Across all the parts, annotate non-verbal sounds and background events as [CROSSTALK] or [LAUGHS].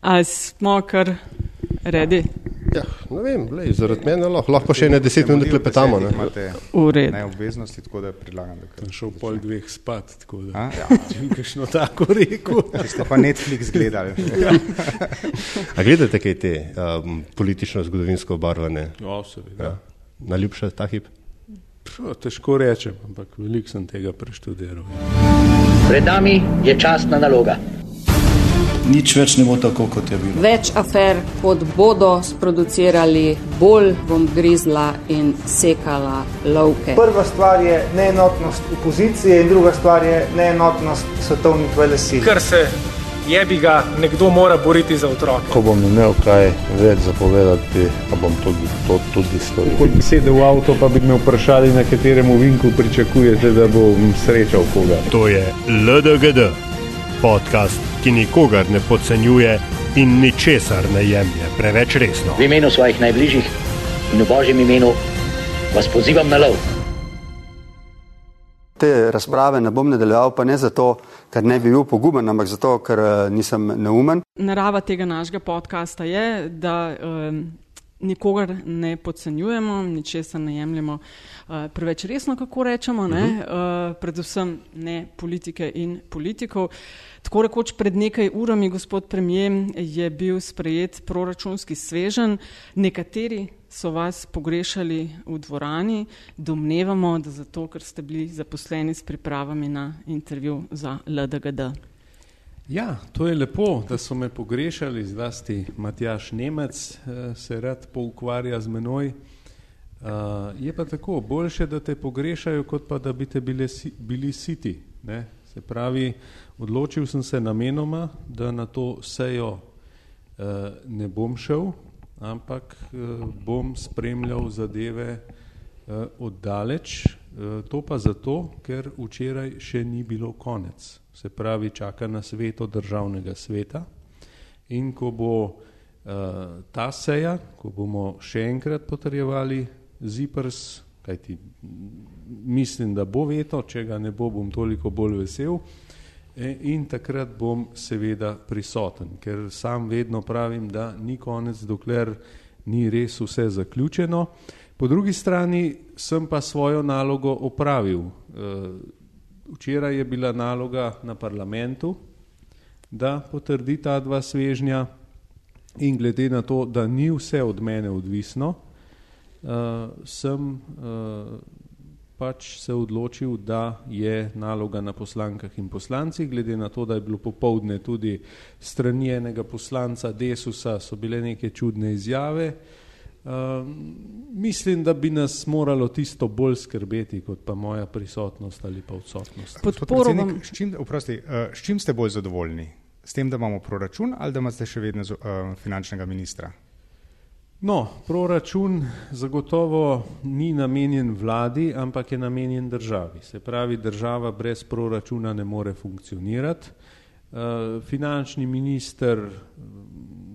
A smo kar redi? Ja, ne vem, lej, zaradi mene lahko, lahko še ne deset minut klepetamo. Ne, ne obveznosti, tako da predlagam, da kar. Šel pol dveh spat, tako da. Ja. [LAUGHS] Če bi kakšno tako rekel. [LAUGHS] Ste pa Netflix gledali. ja. A gledate kaj te um, politično-zgodovinsko obarvane? Ja, seveda. Ja. Najljubša ta hip? Šo, težko rečem, ampak veliko sem tega preštudiral. Pred nami je časna naloga nič več ne bo tako, kot je bilo. Več afer, kot bodo sproducirali, bolj bom grizla in sekala lovke. Prva stvar je neenotnost opozicije, in druga stvar je neenotnost svetovnih velesil. Kar se je bi ga nekdo mora boriti za otroke. Ko bom imel kaj več zapovedati, pa bom tudi to tudi storil. Ko bi sedel v avto, pa bi me vprašali, na katerem vinku pričakujete, da bom srečal koga. To je LDGD, podcast ki nikogar ne podcenjuje in ničesar ne jemlje preveč resno. V imenu svojih najbližjih in v božjem imenu vas pozivam na lov. Te razprave ne bom nadaljeval, pa ne zato, ker ne bi bil poguben, ampak zato, ker uh, nisem neumen. Narava tega našega podcasta je, da um, nikogar ne podcenjujemo, ničesar ne jemljemo uh, preveč resno, kako rečemo, uh -huh. uh, predvsem ne politike in politikov. Tako rekoč pred nekaj urami, gospod premijer, je bil sprejet proračunski svežen. Nekateri so vas pogrešali v dvorani, domnevamo, da zato, ker ste bili zaposleni s pripravami na intervju za LDGD. Ja, to je lepo, da so me pogrešali, zlasti Matjaš Nemec eh, se rad poukvarja z menoj. Uh, je pa tako, boljše, da te pogrešajo, kot pa da bi te bile, bili siti. Ne? Se pravi, odločil sem se namenoma, da na to sejo uh, ne bom šel, ampak uh, bom spremljal zadeve uh, oddaleč. Uh, to pa zato, ker včeraj še ni bilo konec se pravi čaka na sveto državnega sveta in ko bo uh, ta seja, ko bomo še enkrat potrjevali ZIPRS, kajti mislim, da bo veto, če ga ne bo, bom toliko bolj vesel e, in takrat bom seveda prisoten, ker sam vedno pravim, da ni konec, dokler ni res vse zaključeno. Po drugi strani sem pa svojo nalogo opravil. Uh, Včeraj je bila naloga na parlamentu, da potrdi ta dva svežnja in glede na to, da ni vse od mene odvisno, uh, sem uh, pač se odločil, da je naloga na poslankah in poslancih, glede na to, da je bilo popovdne tudi strani enega poslanca Desusa, so bile neke čudne izjave, uh, mislim, da bi nas moralo tisto bolj skrbeti, kot pa moja prisotnost ali pa odsotnost. Vam... S, čim, vprosti, uh, s čim ste bolj zadovoljni? S tem, da imamo proračun ali da imate še vedno uh, finančnega ministra? No, proračun zagotovo ni namenjen vladi, ampak je namenjen državi. Se pravi, država brez proračuna ne more funkcionirati. Uh, finančni minister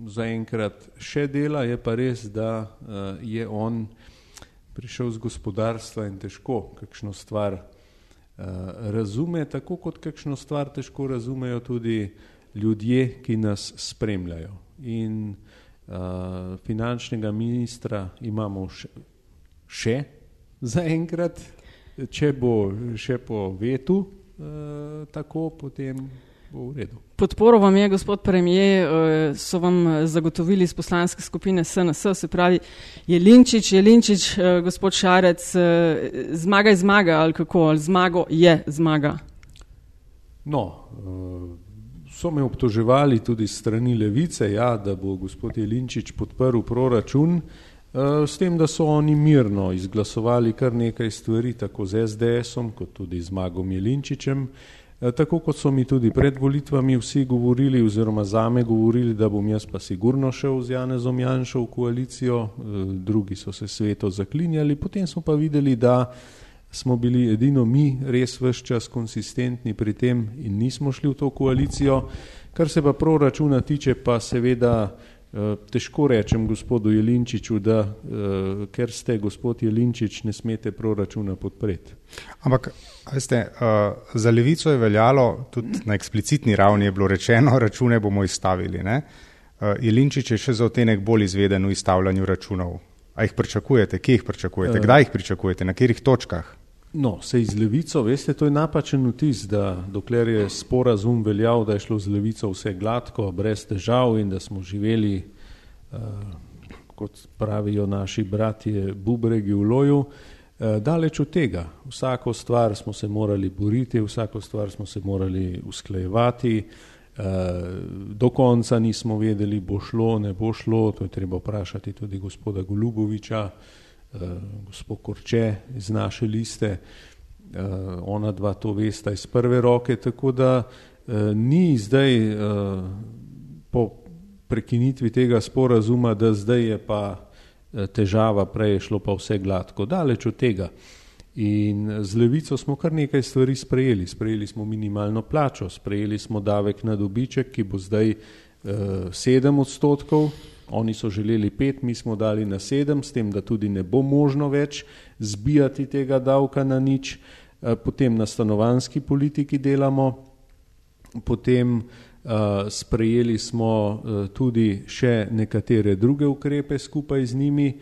zaenkrat še dela, je pa res, da uh, je on prišel z gospodarstva in težko kakšno stvar uh, razume, tako kot kakšno stvar težko razumejo tudi ljudje, ki nas spremljajo. In uh, finančnega ministra imamo še, še zaenkrat, če bo še po vetu uh, tako, potem bo v redu. Podporo vam je, gospod premijer, eh, so vam zagotovili iz poslanske skupine SNS, se pravi, je Linčič, je Linčič, eh, gospod Šarec, zmaga je zmaga ali kako, ali zmago je zmaga? No, so me obtoževali tudi strani levice, ja, da bo gospod Jelinčič podprl proračun, s tem, da so oni mirno izglasovali kar nekaj stvari, tako z SDS-om, kot tudi z Magom Jelinčičem, Eh, tako kot so mi tudi pred volitvami vsi govorili oziroma zame govorili, da bom jaz pa sigurno šel z Janezom Janšo v koalicijo, eh, drugi so se sveto zaklinjali, potem smo pa videli, da smo bili edino mi res vse čas konsistentni pri tem in nismo šli v to koalicijo. Kar se pa proračuna tiče, pa seveda Eh, težko rečem gospodu Jelinčiču, da uh, ker ste gospod Jelinčič, ne smete proračuna podpreti. Ampak, veste, uh, za levico je veljalo, tudi na eksplicitni ravni je bilo rečeno, [LAUGHS] račune bomo izstavili. Ne? Jelinčič je še za otenek bolj izveden v izstavljanju računov. A jih pričakujete, kje jih pričakujete, kdaj jih pričakujete, na katerih točkah? No, se iz levico, veste, to je napačen vtis, da dokler je sporazum veljal, da je šlo z levico vse gladko, brez težav in da smo živeli, uh, kot pravijo naši bratje, bubregi v loju, uh, daleč od tega. Vsako stvar smo se morali boriti, vsako stvar smo se morali usklajevati, uh, Eh, do konca nismo vedeli, bo šlo, ne bo šlo, to je treba vprašati tudi gospoda Goluboviča, eh, gospod Korče iz naše liste, eh, ona dva to vesta iz prve roke, tako da ni zdaj po prekinitvi tega sporazuma, da zdaj je pa težava, prej je šlo pa vse gladko, daleč od tega. In z levico smo kar nekaj stvari sprejeli. Sprejeli smo minimalno plačo, sprejeli smo davek na dobiček, ki bo zdaj eh, sedem odstotkov, oni so želeli pet, mi smo dali na sedem, s tem, da tudi ne bo možno več zbijati tega davka na nič. Eh, potem na stanovanski politiki delamo, potem eh, sprejeli smo eh, tudi še nekatere druge ukrepe skupaj z njimi.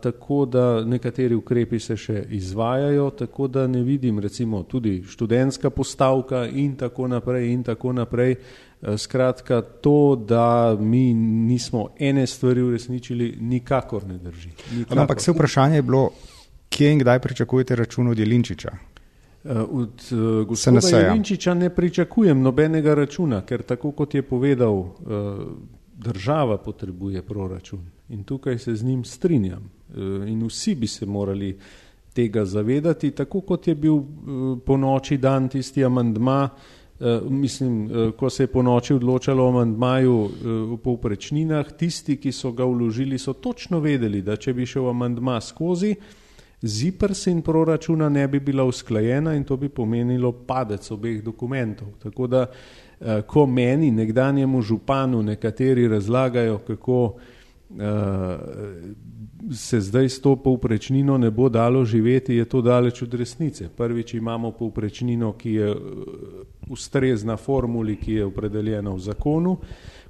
Tako da nekateri ukrepi se še izvajajo, tako da ne vidim recimo tudi študentska postavka in tako naprej in tako naprej. Uh, skratka, to, da mi nismo ene stvari uresničili, nikakor ne drži. Nikakor. Ampak se vprašanje je bilo, kje in kdaj pričakujete račun od Jelinčiča? Uh, od uh, gospoda Jelinčiča ne pričakujem nobenega računa, ker tako kot je povedal, uh, država potrebuje proračun. In tukaj se z njim strinjam. E, in vsi bi se morali tega zavedati, tako kot je bil po noči dan tisti amandma, e, mislim, ko se je po noči odločalo o amandmaju v povprečninah, tisti, ki so ga vložili, so točno vedeli, da če bi šel amandma skozi, ZIPRS in proračuna ne bi bila usklajena in to bi pomenilo padec obeh dokumentov. Tako da, ko meni, nekdanjemu županu, nekateri razlagajo, kako Eh, se zdaj s to povprečnino ne bo dalo živeti, je to daleč od resnice. Prvič imamo povprečnino, ki je eh, ustrezna formuli, ki je opredeljena v zakonu,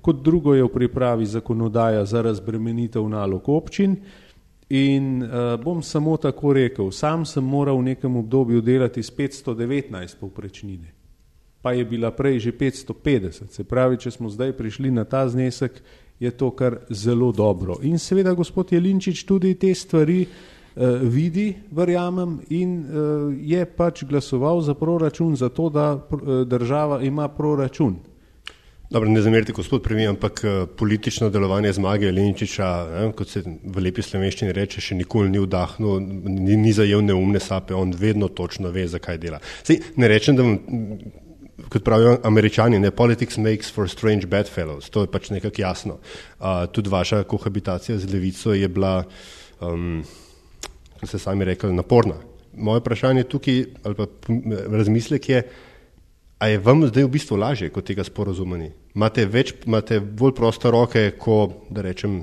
kot drugo je v pripravi zakonodaja za razbremenitev nalog občin. In uh, bom samo tako rekel, sam sem moral v nekem obdobju delati s 519 povprečnine, pa je bila prej že 550, se pravi, če smo zdaj prišli na ta znesek, je to kar zelo dobro. In seveda gospod Jelinčič tudi te stvari uh, vidi, verjamem, in uh, je pač glasoval za proračun, zato da uh, država ima proračun. Dobro, ne zamerite, gospod premijer, ampak politično delovanje zmage Lenčiča, eh, kot se v lepi slovenščini reče, še nikoli ni vdahnil, ni, ni zajel neumne sape, on vedno točno ve, zakaj dela. Sej, ne rečem, da vam kot pravijo američani, ne politics makes for strange bedfellows, to je pač nekako jasno. Uh, tudi vaša kohabitacija z levico je bila, um, kot ste sami rekli, naporna. Moje vprašanje tukaj, ali pa razmislek je, a je vam zdaj v bistvu lažje kot tega sporozumeni? Imate, več, imate bolj proste roke, ko, da rečem,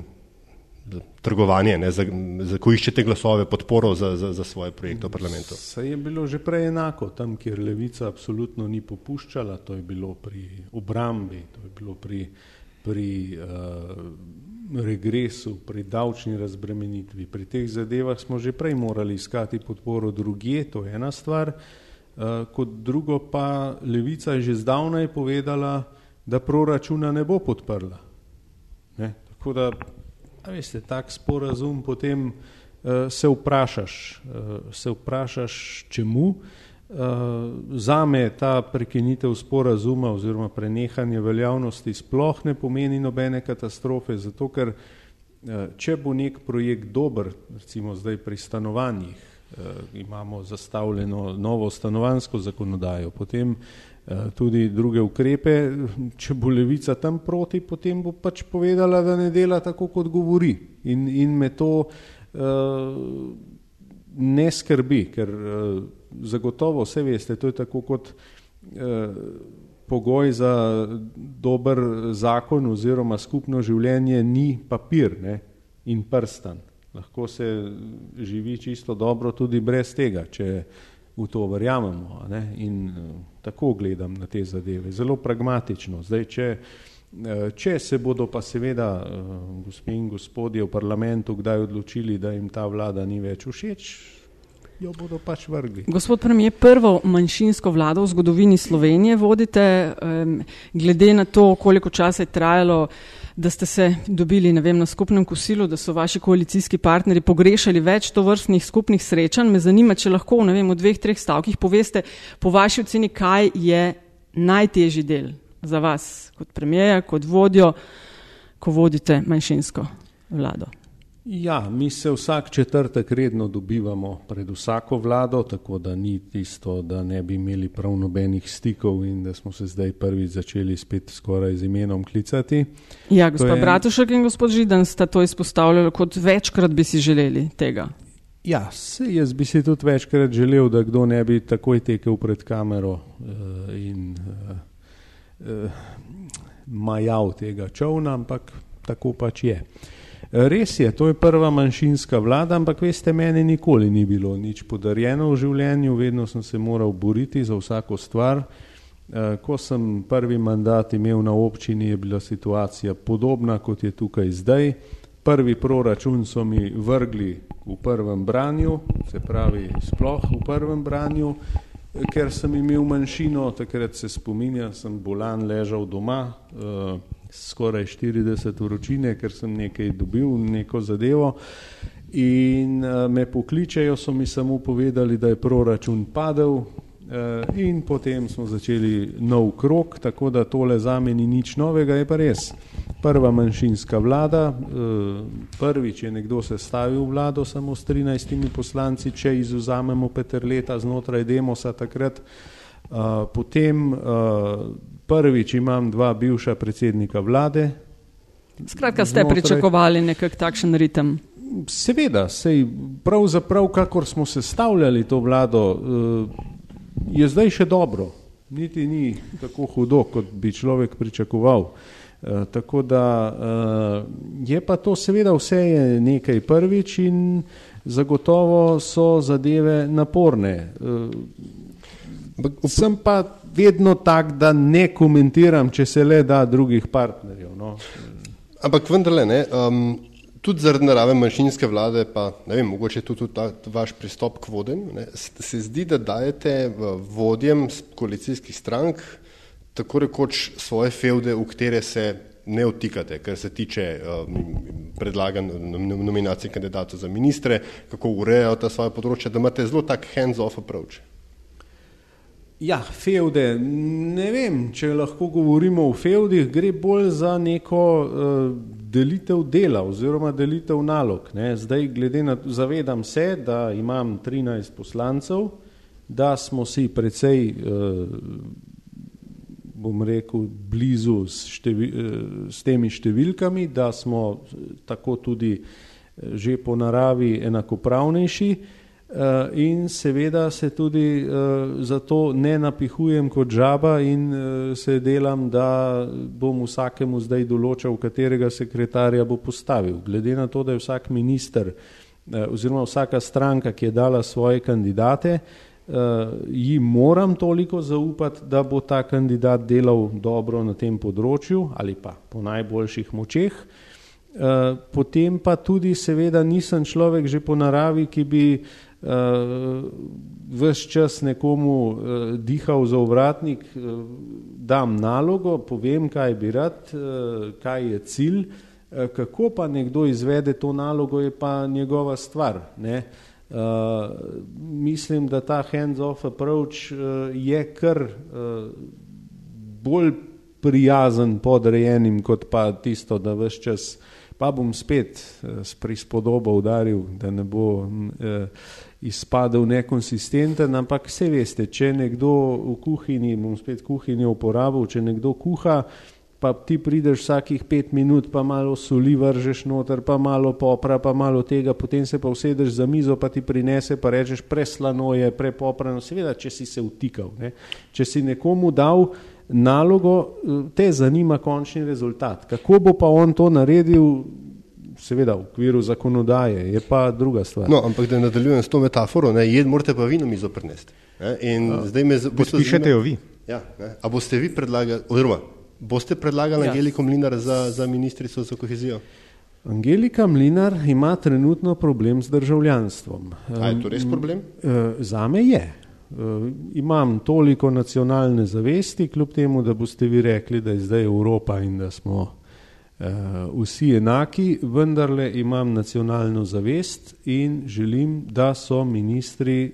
trgovanje, ne, za, za, ko iščete glasove, podporo za, za, za svoje projekte v parlamentu. Se je bilo že prej enako, tam, kjer levica absolutno ni popuščala, to je bilo pri obrambi, to je bilo pri, pri uh, regresu, pri davčni razbremenitvi. Pri teh zadevah smo že prej morali iskati podporo drugje, to je ena stvar. Uh, kot drugo pa levica je že zdavnaj povedala, da proračuna ne bo podprla. Ne? Tako da Veste, tak sporazum, potem uh, se vprašaš, uh, se vprašaš čemu. Uh, zame ta prekinitev sporazuma oziroma prenehanje veljavnosti sploh ne pomeni nobene katastrofe, zato ker uh, če bo nek projekt dober, recimo zdaj pri stanovanjih, uh, imamo zastavljeno novo stanovansko zakonodajo, potem uh, Eh, tudi druge ukrepe. Če bo levica tam proti, potem bo pač povedala, da ne dela tako, kot govori. In, in me to uh, ne skrbi, ker uh, zagotovo vse veste, to je tako kot uh, pogoj za dober zakon oziroma skupno življenje ni papir ne, in prstan. Lahko se živi čisto dobro tudi brez tega, če v to verjamemo. Ne? In uh, tako gledam na te zadeve, zelo pragmatično. Zdaj, če Če se bodo pa seveda gospe in gospodje v parlamentu kdaj odločili, da jim ta vlada ni več všeč, jo bodo pač vrgli. Gospod premijer, prvo manjšinsko vlado v zgodovini Slovenije vodite, glede na to, koliko časa je trajalo, da ste se dobili vem, na skupnem kosilu, da so vaši koalicijski partneri pogrešali več to vrstnih skupnih srečanj. Me zanima, če lahko vem, v dveh, treh stavkih poveste po vaši oceni, kaj je najtežji del za vas kot premijeja, kot vodjo, ko vodite manjšinsko vlado? Ja, mi se vsak četrtek redno dobivamo pred vsako vlado, tako da ni tisto, da ne bi imeli prav nobenih stikov in da smo se zdaj prvič začeli spet skoraj z imenom klicati. Ja, gospod je... Bratušek in gospod Židan sta to izpostavljali, kot večkrat bi si želeli tega. Ja, se jaz bi si tudi večkrat želel, da kdo ne bi takoj tekel pred kamero uh, in uh, uh, majal tega čovna, ampak tako pač je. Res je, to je prva manjšinska vlada, ampak veste, meni nikoli ni bilo nič podarjeno v življenju, vedno sem se moral boriti za vsako stvar. Ko sem prvi mandat imel na občini, je bila situacija podobna, kot je tukaj zdaj. Prvi proračun so mi vrgli v prvem branju, se pravi sploh v prvem branju, ker sem imel manjšino, takrat se spominjam, sem bolan ležal doma, uh, skoraj 40 vročine, ker sem nekaj dobil, neko zadevo. In uh, me pokličejo, so mi samo povedali, da je proračun padel, uh, in potem smo začeli nov krok, tako da tole za me ni nič novega, je pa res. Prva manjšinska vlada, uh, prvič je nekdo sestavil vlado samo s 13 poslanci, če izuzamemo Peterleta znotraj Demosa takrat. Uh, potem uh, prvič imam dva bivša predsednika vlade. Skratka, ste znotraj... pričakovali nekak takšen ritem? Seveda, sej pravzaprav, kakor smo sestavljali to vlado, je zdaj še dobro. Niti ni tako hudo, kot bi človek pričakoval. E, tako da e, je pa to seveda vse je nekaj prvič in zagotovo so zadeve naporne. Sem pa vedno tak, da ne komentiram, če se le da drugih partnerjev. No. Ampak vendarle, ne, um, tudi zaradi narave manjšinske vlade, pa ne vem, mogoče tudi ta vaš pristop k vodenju, ne, se zdi, da dajete vodjem koalicijskih strank tako rekoč svoje feude, v katere se ne vtikate, kar se tiče um, predlagan nominacij kandidatov za ministre, kako urejajo ta svoje področje, da imate zelo tak hands-off approach. Ja, feude, ne vem, če lahko govorimo o feudih, gre bolj za neko uh, delitev dela oziroma delitev nalog. Ne. Zdaj, glede na to, zavedam se, da imam 13 poslancev, da smo si precej, uh, bom rekel, blizu s, števi, uh, s temi številkami, da smo tako tudi že po naravi enakopravnejši. Uh, in seveda se tudi uh, zato ne napihujem kot žaba in uh, se delam, da bom vsakemu zdaj določal, katerega sekretarja bo postavil. Glede na to, da je vsak minister oziroma vsaka stranka, ki je dala svoje kandidate, ji moram toliko zaupati, da bo ta kandidat delal dobro na tem področju ali pa po najboljših močeh. Potem pa tudi seveda nisem človek že po naravi, ki bi eh, vse čas nekomu uh, dihal za ovratnik, uh, dam nalogo, povem, kaj bi rad, uh, kaj je cilj, uh, kako pa nekdo izvede to nalogo, je pa njegova stvar. Uh, mislim, da ta hands-off approach uh, je kar uh, bolj prijazen podrejenim, kot pa tisto, da vse čas, pa bom spet uh, s prispodobo udaril, da ne bo uh, izpadel nekonsistenten, ampak vse veste, če nekdo v kuhinji, bom spet kuhinjo uporabil, če nekdo kuha, pa ti prideš vsakih pet minut, pa malo soli vržeš noter, pa malo popra, pa malo tega, potem se pa usedeš za mizo, pa ti prinese, pa rečeš preslano je, prepoprano, seveda, če si se vtikal. Ne? Če si nekomu dal nalogo, te zanima končni rezultat. Kako bo pa on to naredil, seveda v okviru zakonodaje, je pa druga stvar. No, ampak da nadaljujem s to metaforo, ne, jed morate pa vi na mizo prinesti. In A, zdaj me pišete jo vi. Ja, ne, a boste vi predlagali, oziroma Boste predlagali ja. Angeliko Mlinar za, za ministrico za kohezijo? Angelika Mlinar ima trenutno problem z državljanstvom. A je to res problem? Za me je. Imam toliko nacionalne zavesti, kljub temu, da boste vi rekli, da je zdaj Evropa in da smo vsi enaki, vendarle imam nacionalno zavest in želim, da so ministri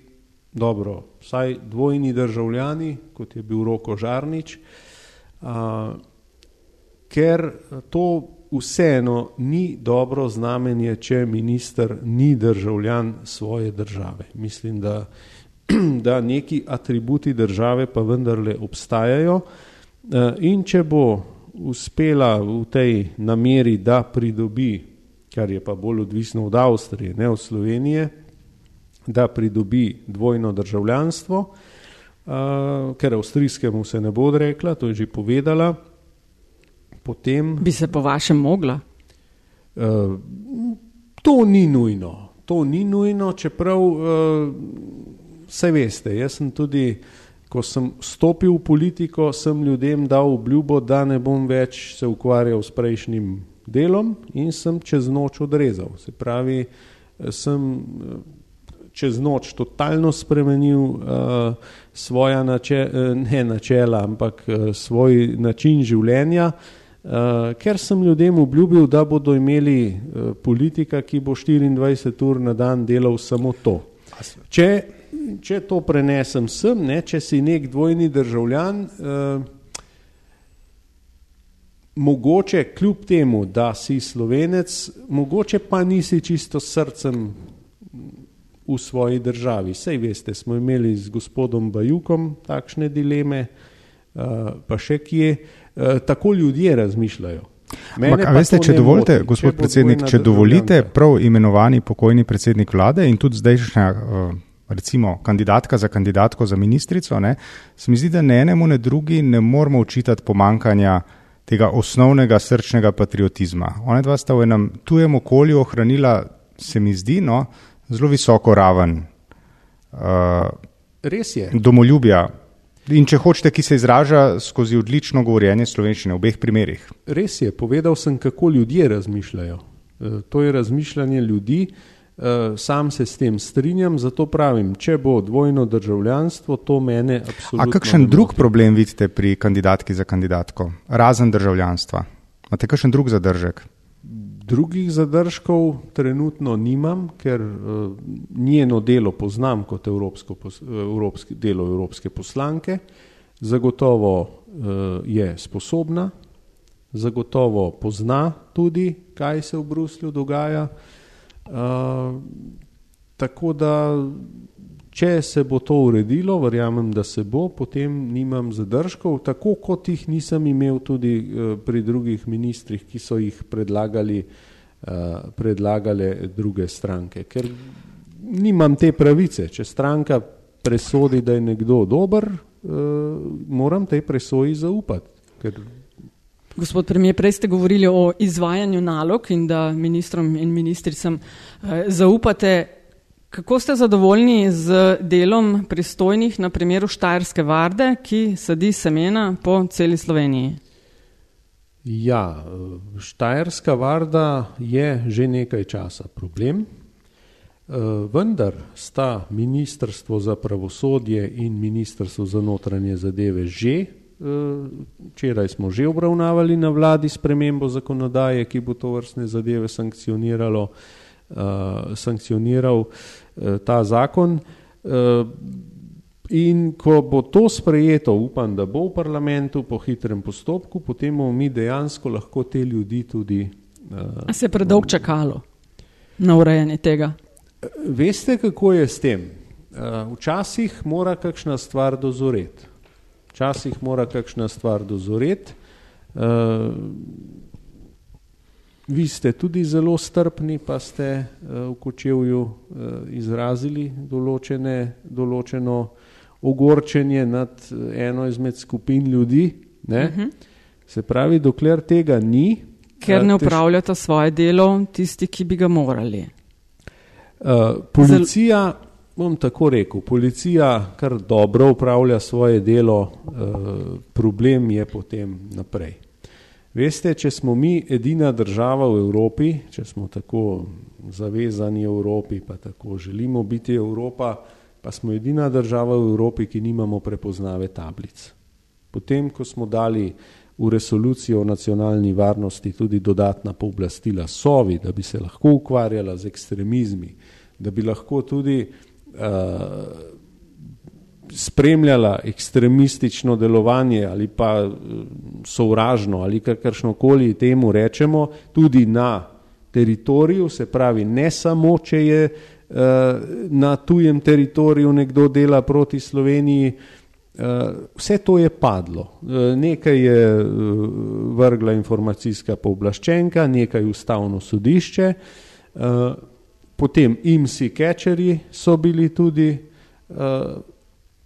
dobro, vsaj dvojni državljani, kot je bil Roko Žarnič, ker to vseeno ni dobro znamenje, če minister ni državljan svoje države. Mislim, da, [CLEARS THROAT] da neki atributi države pa vendarle obstajajo in če bo uspela v tej nameri, da pridobi, kar je pa bolj odvisno od Avstrije, ne od Slovenije, da pridobi dvojno državljanstvo, uh, ker avstrijskemu se ne bo odrekla, to je že povedala. Potem, Bi se po vašem mogla? Uh, to ni nujno. To ni nujno, čeprav uh, vse veste, jaz sem tudi, ko sem stopil v politiko, sem ljudem dal obljubo, da ne bom več se ukvarjal s prejšnjim delom in sem čez noč odrezal. Se pravi, sem čez noč totalno spremenil uh, svoja nače, ne načela, ampak uh, svoj način življenja, uh, ker sem ljudem obljubil, da bodo imeli uh, politika, ki bo 24 ur na dan delal samo to. Če, če to prenesem sem, ne, če si nek dvojni državljan, uh, mogoče kljub temu, da si slovenec, mogoče pa nisi čisto srcem v svoji državi. Sej veste, smo imeli z gospodom Bajukom takšne dileme, pa še kje. Tako ljudje razmišljajo. Ampak, veste, če dovolite, moti, gospod če predsednik, če dovolite, prav imenovani pokojni predsednik vlade in tudi zdajšnja, recimo, kandidatka za kandidatko za ministrico, ne, se mi zdi, da ne enemu, ne drugi ne moramo učitati pomankanja tega osnovnega srčnega patriotizma. Ona dva sta v enem tujem okolju ohranila, se mi zdi, no, zelo visoko raven uh, domoljubja. In če hočete, ki se izraža skozi odlično govorjenje slovenščine v obeh primerih. Res je, povedal sem, kako ljudje razmišljajo. Uh, to je razmišljanje ljudi, uh, sam se s tem strinjam, zato pravim, če bo dvojno državljanstvo, to mene absolutno. A kakšen drug problem vidite pri kandidatki za kandidatko, razen državljanstva? Imate kakšen drug zadržek? Drugih zadržkov trenutno nimam, ker uh, njeno delo poznam kot evropsko, evropski, delo evropske poslanke. Zagotovo uh, je sposobna, zagotovo pozna tudi, kaj se v Bruslju dogaja. Uh, tako da, če se bo to uredilo, verjamem, da se bo, potem nimam zadržkov, tako kot jih nisem imel tudi uh, pri drugih ministrih, ki so jih predlagali, uh, predlagale druge stranke. Ker nimam te pravice. Če stranka presodi, da je nekdo dober, uh, moram tej presoji zaupati. Ker Gospod premijer, prej ste govorili o izvajanju nalog in da ministrom in ministricam eh, zaupate. Kako ste zadovoljni z delom pristojnih na primeru Štajerske varde, ki sadi semena po celi Sloveniji? Ja, Štajerska varda je že nekaj časa problem, vendar sta Ministrstvo za pravosodje in Ministrstvo za notranje zadeve že Včeraj smo že obravnavali na vladi spremembo zakonodaje, ki bo to vrstne zadeve sankcioniralo, uh, sankcioniral uh, ta zakon. Uh, in ko bo to sprejeto, upam, da bo v parlamentu po hitrem postopku, potem bomo mi dejansko lahko te ljudi tudi. Uh, A se je predolg čakalo na urejanje tega? Veste, kako je s tem? Uh, včasih mora kakšna stvar dozoreti. Včasih mora kakšna stvar dozoreti. Uh, vi ste tudi zelo strpni, pa ste uh, v Kočevju uh, izrazili določene, določeno ogorčenje nad eno izmed skupin ljudi. Uh Mhm. -huh. Se pravi, dokler tega ni. Ker ne upravljata svoje delo tisti, ki bi ga morali. Uh, policija. Bom tako rekel, policija kar dobro upravlja svoje delo, problem je potem naprej. Veste, če smo mi edina država v Evropi, če smo tako zavezani Evropi, pa tako želimo biti Evropa, pa smo edina država v Evropi, ki nimamo prepoznave tablic. Potem, ko smo dali v resolucijo o nacionalni varnosti tudi dodatna pooblastila sovi, da bi se lahko ukvarjala z ekstremizmi, da bi lahko tudi spremljala ekstremistično delovanje ali pa uh, sovražno ali kakršno koli temu rečemo, tudi na teritoriju, se pravi ne samo, če je uh, na tujem teritoriju nekdo dela proti Sloveniji, uh, vse to je padlo. Nekaj je vrgla informacijska pooblaščenka, nekaj ustavno sodišče, potem imsi kečeri so bili tudi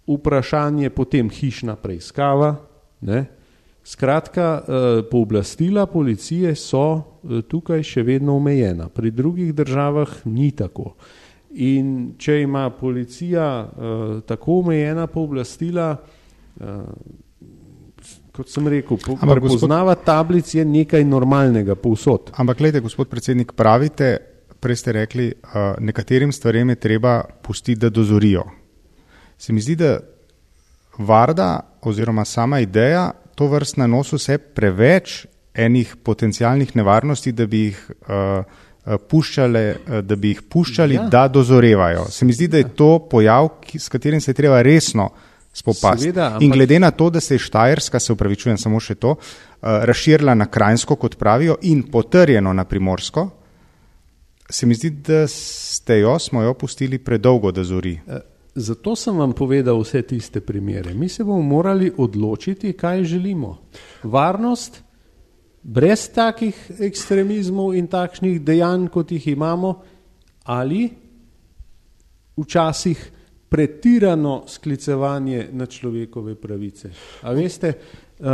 vprašanje, potem hišna preiskava. Ne? Skratka, pooblastila policije so tukaj še vedno omejena, pri drugih državah ni tako. In če ima policija uh, tako omejena pooblastila, uh, kot sem rekel, po, prepoznava tablic je nekaj normalnega povsod. Ampak, gledajte, gospod predsednik, pravite, prej ste rekli, uh, nekaterim stvarem je treba pustiti, da dozorijo. Se mi zdi, da varda oziroma sama ideja to vrst na nosu vse preveč enih potencijalnih nevarnosti, da bi jih uh, puščale, eh, da bi jih puščali, ja. da dozorevajo. Se mi zdi, da je to pojav, ki, s katerim se je treba resno spopasti. Ampak... In glede na to, da se je Štajerska, se upravičujem samo še to, uh, razširila na Krajinsko, kot pravijo, in potrjeno na Primorsko, se mi zdi, da ste jo, smo jo pustili predolgo, da zori. Zato sem vam povedal vse tiste primere. Mi se bomo morali odločiti, kaj želimo. Varnost brez takih ekstremizmov in takšnih dejanj, kot jih imamo, ali včasih pretirano sklicevanje na človekove pravice. A veste, uh,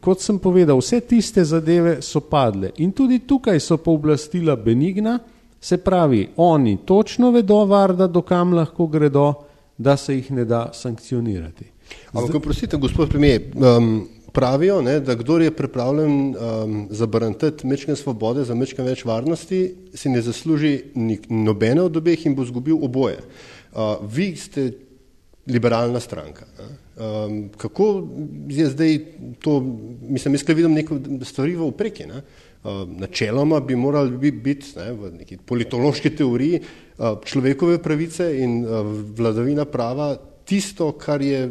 kot sem povedal, vse tiste zadeve so padle in tudi tukaj so pooblastila benigna, se pravi, oni točno vedo, varda, dokam lahko gredo, da se jih ne da sankcionirati. Ampak, prosite, gospod premijer, um, pravijo, ne, da kdo je pripravljen um, zabrantati mečke svobode za mečke več varnosti, si ne zasluži nobene od obeh in bo zgubil oboje. Uh, vi ste liberalna stranka. Um, kako je zdaj to, mislim, jaz vidim neko stvari v opreki. Ne? Uh, načeloma bi morali biti ne, v neki politološki teoriji uh, človekove pravice in uh, vladavina prava tisto, kar je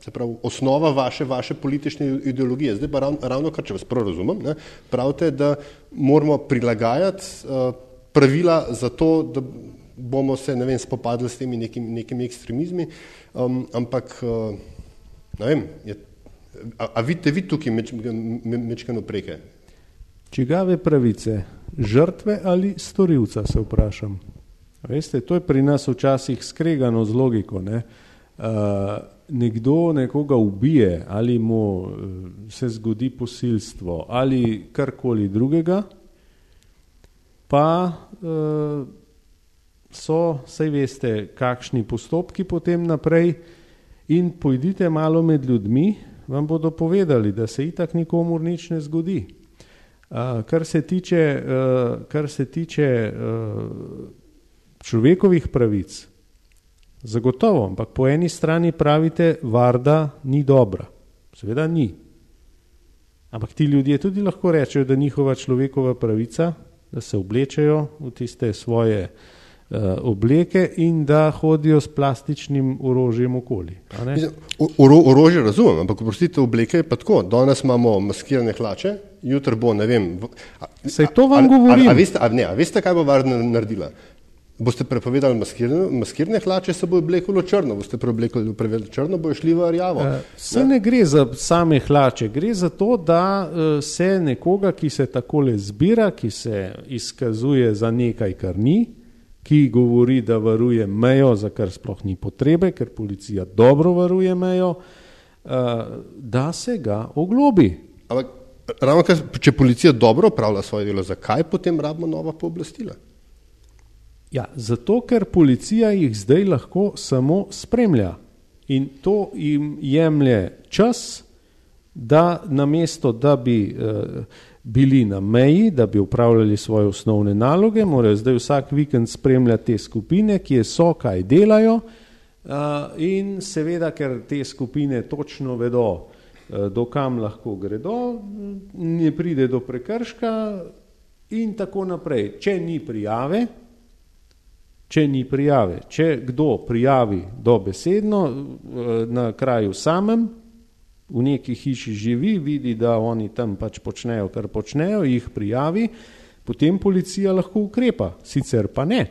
se pravi, osnova vaše, vaše politične ideologije. Zdaj pa ravno, ravno kar, če vas prav razumem, ne, pravite, da moramo prilagajati uh, pravila za to, da bomo se, ne vem, spopadli s temi nekimi, nekimi ekstremizmi, um, ampak, uh, ne vem, je, a, a vidite vi tukaj meč, me, mečkano preke? Čigave pravice, žrtve ali storilca, se vprašam. Veste, to je pri nas včasih skregano z logiko, ne. Uh, nekdo nekoga ubije ali mu eh, se zgodi posilstvo ali karkoli drugega, pa uh, so, saj veste, kakšni postopki potem naprej in pojdite malo med ljudmi, vam bodo povedali, da se itak nikomu nič ne zgodi. Uh, kar se tiče, uh, kar se tiče uh, človekovih pravic, Zagotovo, ampak po eni strani pravite, varda ni dobra. Seveda ni. Ampak ti ljudje tudi lahko rečejo, da njihova človekova pravica, da se oblečejo v tiste svoje uh, obleke in da hodijo s plastičnim orožjem okoli. Oro, orožje razumem, ampak prostite, obleke je pa tako. Danes imamo maskirane hlače, jutri bo, ne vem. Sej to vam a, govorim. A, a, a, veste, a, ne, a veste, kaj bo varna naredila? Boste prepovedali maskirne, maskirne hlače, se bo obleklo črno, boste prepovedali črno, bo šli v rjavo. Se eh, ne gre za same hlače, gre za to, da eh, se nekoga, ki se takole zbira, ki se izkazuje za nekaj, kar ni, ki govori, da varuje mejo, za kar sploh ni potrebe, ker policija dobro varuje mejo, eh, da se ga oglobi. Ampak, ravno kar, če policija dobro upravlja svoje delo, zakaj potem rabimo nova pooblastila? Ja, zato, ker policija jih zdaj lahko samo spremlja in to jim jemlje čas, da namesto, da bi uh, bili na meji, da bi upravljali svoje osnovne naloge, morajo zdaj vsak vikend spremljati te skupine, ki so, kaj delajo uh, in seveda, ker te skupine točno vedo, uh, do kam lahko gredo, ne pride do prekrška in tako naprej. Če ni prijave, če ni prijave, če kdo prijavi dobesedno uh, na kraju samem, v neki hiši živi, vidi, da oni tam pač počnejo, kar počnejo, jih prijavi, potem policija lahko ukrepa, sicer pa ne.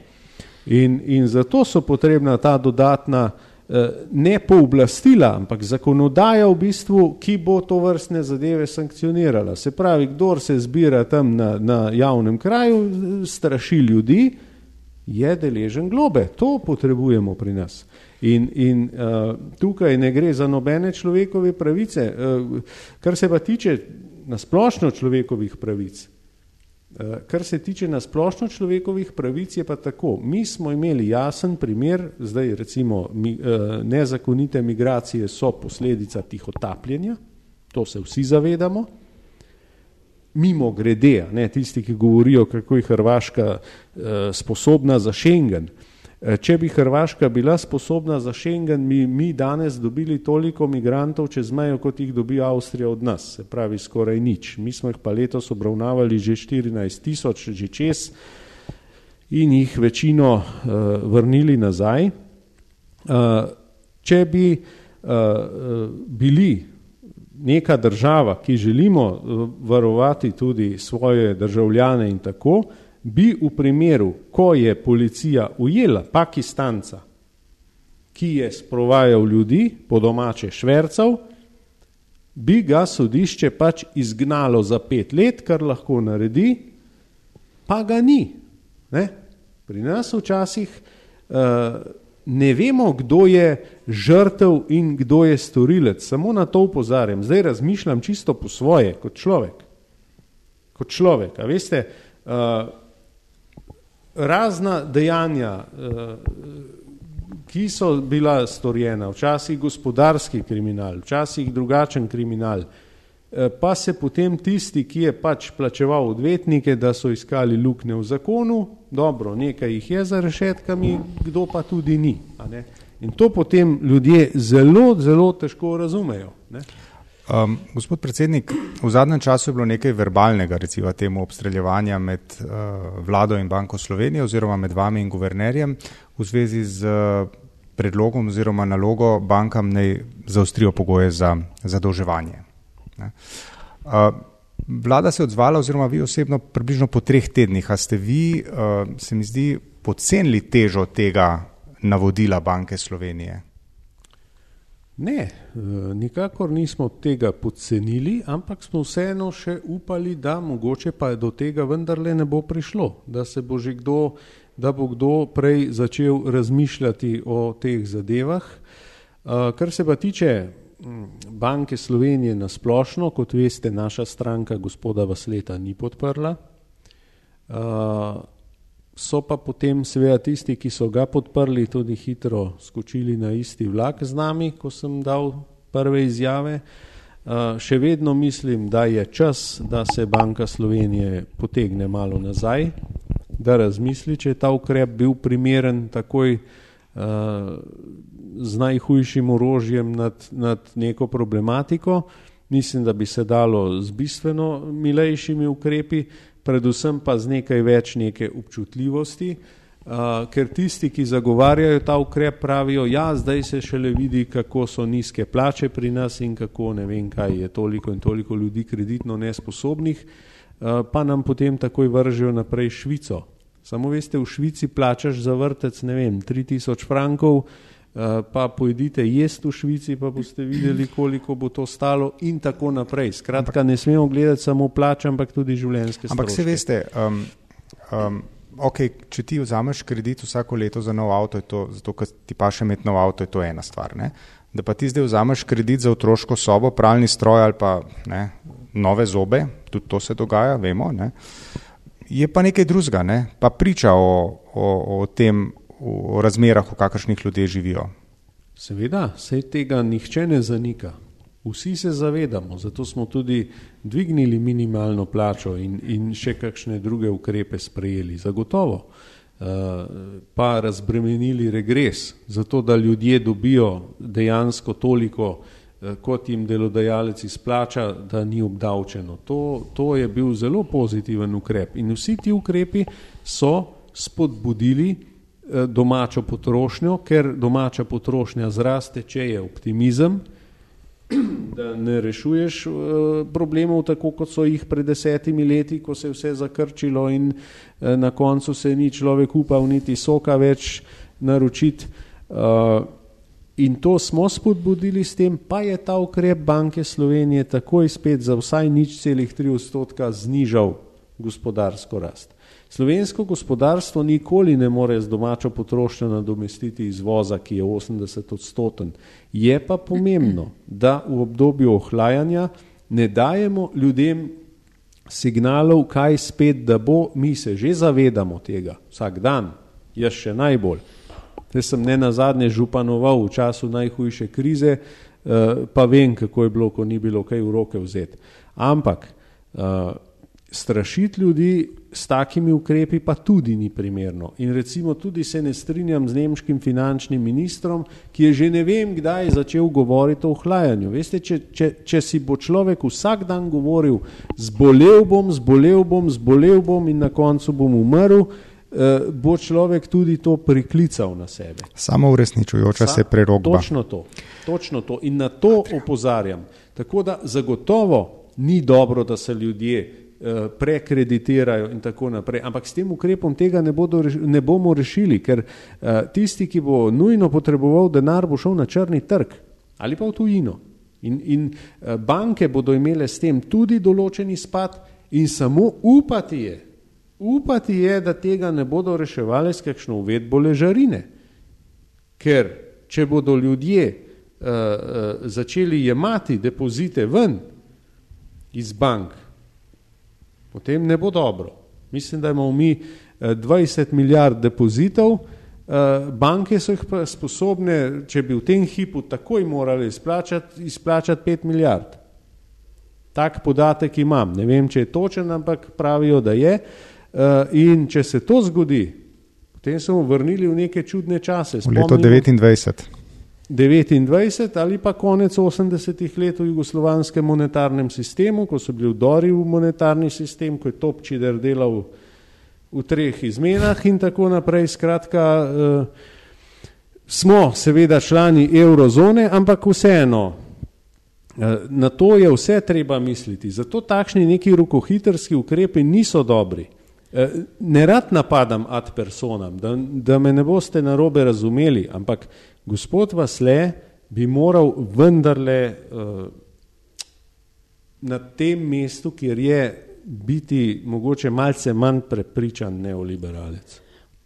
In, in zato so potrebna ta dodatna eh, ne pooblastila, ampak zakonodaja v bistvu, ki bo to vrstne zadeve sankcionirala. Se pravi, kdor se zbira tam na, na javnem kraju, straši ljudi, je deležen globe. To potrebujemo pri nas. In, in uh, tukaj ne gre za nobene človekove pravice, uh, kar se pa tiče nasplošno človekovih pravic. Uh, kar se tiče nasplošno človekovih pravic, je pa tako. Mi smo imeli jasen primer, zdaj recimo mi, uh, nezakonite migracije so posledica tihotapljenja, to se vsi zavedamo. Mimo grede, ne tisti, ki govorijo, kako je Hrvaška uh, sposobna za Schengen. Eh, če bi Hrvaška bila sposobna za Schengen, mi, mi danes dobili toliko migrantov čez mejo, kot jih dobi Avstrija od nas, se pravi skoraj nič. Mi smo jih pa letos obravnavali že 14 tisoč, že čez in jih večino uh, vrnili nazaj. Uh, če bi uh, bili neka država, ki želimo varovati tudi svoje državljane in tako, uh, bi v primeru, ko je policija ujela Pakistanca, ki je sprovajal ljudi, po domače švercev, bi ga sodišče pač izgnalo za pet let, kar lahko naredi, pa ga ni. Ne? Pri nas včasih uh, ne vemo, kdo je žrtev in kdo je storilec. Samo na to upozarjam. Zdaj razmišljam čisto po svoje, kot človek. Kot človek. A veste, uh, razna dejanja, eh, ki so bila storjena, včasih gospodarski kriminal, včasih drugačen kriminal, eh, pa se potem tisti, ki je pač plačeval odvetnike, da so iskali lukne v zakonu, dobro, nekaj jih je za rešetkami, kdo pa tudi ni. In to potem ljudje zelo, zelo težko razumejo. Ne? Um, gospod predsednik, v zadnjem času je bilo nekaj verbalnega, recimo temu obstreljevanja med uh, vlado in Banko Slovenije oziroma med vami in guvernerjem v zvezi z uh, predlogom oziroma nalogo bankam naj zaostrijo pogoje za zadolževanje. Uh, vlada se je odzvala oziroma vi osebno približno po treh tednih, a ste vi, uh, se mi zdi, podcenili težo tega navodila Banke Slovenije? Ne, eh, nikakor nismo tega podcenili, ampak smo vseeno še upali, da mogoče pa do tega vendarle ne bo prišlo, da se bo že kdo, da bo kdo prej začel razmišljati o teh zadevah. Eh, kar se pa tiče mm, Banke Slovenije na splošno, kot veste, naša stranka gospoda Vasleta ni podprla. Eh, so pa potem seveda tisti, ki so ga podprli, tudi hitro skočili na isti vlak z nami, ko sem dal prve izjave. Uh, še vedno mislim, da je čas, da se Banka Slovenije potegne malo nazaj, da razmisli, če je ta ukrep bil primeren takoj uh, z najhujšim orožjem nad, nad neko problematiko. Mislim, da bi se dalo z bistveno milejšimi ukrepi, predvsem pa z nekaj več neke občutljivosti, uh, ker tisti, ki zagovarjajo ta ukrep, pravijo, ja, zdaj se šele vidi, kako so nizke plače pri nas in kako ne vem, kaj je toliko in toliko ljudi kreditno nesposobnih, uh, pa nam potem takoj vržejo naprej Švico. Samo veste, v Švici plačaš za vrtec, ne vem, 3000 frankov, Eh, pa pojdite jesti v Švici, pa boste videli, koliko bo to stalo in tako naprej. Skratka, ne smemo gledati samo plače, ampak tudi življenjske stvari. Ampak se veste, um, um, okay, če ti vzameš kredit vsako leto za nov avto, to, zato ker ti pa še imeti nov avto, je to ena stvar. Ne? Da pa ti zdaj vzameš kredit za otroško sobo, pralni stroj ali pa ne, nove zobe, tudi to se dogaja, vemo. Ne? je pa nekaj drugega, ne? pa priča o, o, o tem, o razmerah, v kakršnih ljudje živijo. Seveda, se tega nihče ne zanika. Vsi se zavedamo, zato smo tudi dvignili minimalno plačo in, in še kakšne druge ukrepe sprejeli. Zagotovo. Uh, pa razbremenili regres, zato da ljudje dobijo dejansko toliko, uh, kot jim delodajalec izplača, da ni obdavčeno. To, to je bil zelo pozitiven ukrep in vsi ti ukrepi so spodbudili domačo potrošnjo, ker domača potrošnja zraste, če je optimizem, da ne rešuješ uh, problemov tako, kot so jih pred desetimi leti, ko se je vse zakrčilo in uh, na koncu se ni človek upal niti soka več naročiti. Uh, in to smo spodbudili s tem, pa je ta ukrep Banke Slovenije takoj spet za vsaj nič celih tri odstotka znižal gospodarsko rast. Slovensko gospodarstvo nikoli ne more z domačo potrošnjo nadomestiti izvoza, ki je 80 odstoten. Je pa pomembno, da v obdobju ohlajanja ne dajemo ljudem signalov, kaj spet, da bo, mi se že zavedamo tega vsak dan, jaz še najbolj. Jaz sem ne nazadnje županoval v času najhujše krize, eh, pa vem, kako je bilo, ko ni bilo kaj v roke vzeti. Ampak eh, strašiti ljudi s takimi ukrepi pa tudi ni primerno. In recimo tudi se ne strinjam z nemškim finančnim ministrom, ki je že ne vem kdaj začel govoriti o ohlajanju. Veste, če, če, če si bo človek vsak dan govoril, zbolel bom, zbolel bom, zbolel bom in na koncu bom umrl, eh, bo človek tudi to priklical na sebe. Samo uresničujoča Sa, se prerogba. Točno to, točno to. In na to opozarjam. Tako da zagotovo ni dobro, da se ljudje prekreditirajo in tako naprej. Ampak s tem ukrepom tega ne, bodo, ne bomo rešili, ker uh, tisti, ki bo nujno potreboval denar, bo šel na črni trg ali pa v tujino. In, in uh, banke bodo imele s tem tudi določeni spad in samo upati je, upati je, da tega ne bodo reševali s kakšno uvedbo ležarine. Ker če bodo ljudje uh, uh, začeli jemati depozite ven iz bank, potem ne bo dobro. Mislim, da imamo mi 20 eh, milijard depozitov, eh, banke so jih pa sposobne, če bi v tem hipu takoj morali izplačati, izplačati 5 milijard. Tak podatek imam. Ne vem, če je točen, ampak pravijo, da je. Eh, in če se to zgodi, potem smo vrnili v neke čudne čase. Spomnimo, v leto 29. 29 ali pa konec 80-ih let v jugoslovanskem monetarnem sistemu, ko so bili vdori v monetarni sistem, ko je Topčider delal v treh izmenah in tako naprej. Skratka, eh, smo seveda člani eurozone, ampak vseeno, eh, na to je vse treba misliti. Zato takšni neki rokohitrski ukrepi niso dobri. Eh, ne rad napadam ad personam, da, da me ne boste narobe razumeli, ampak gospod Vasle bi moral vendarle uh, na tem mestu, kjer je, biti mogoče malce manj prepričan neoliberalec.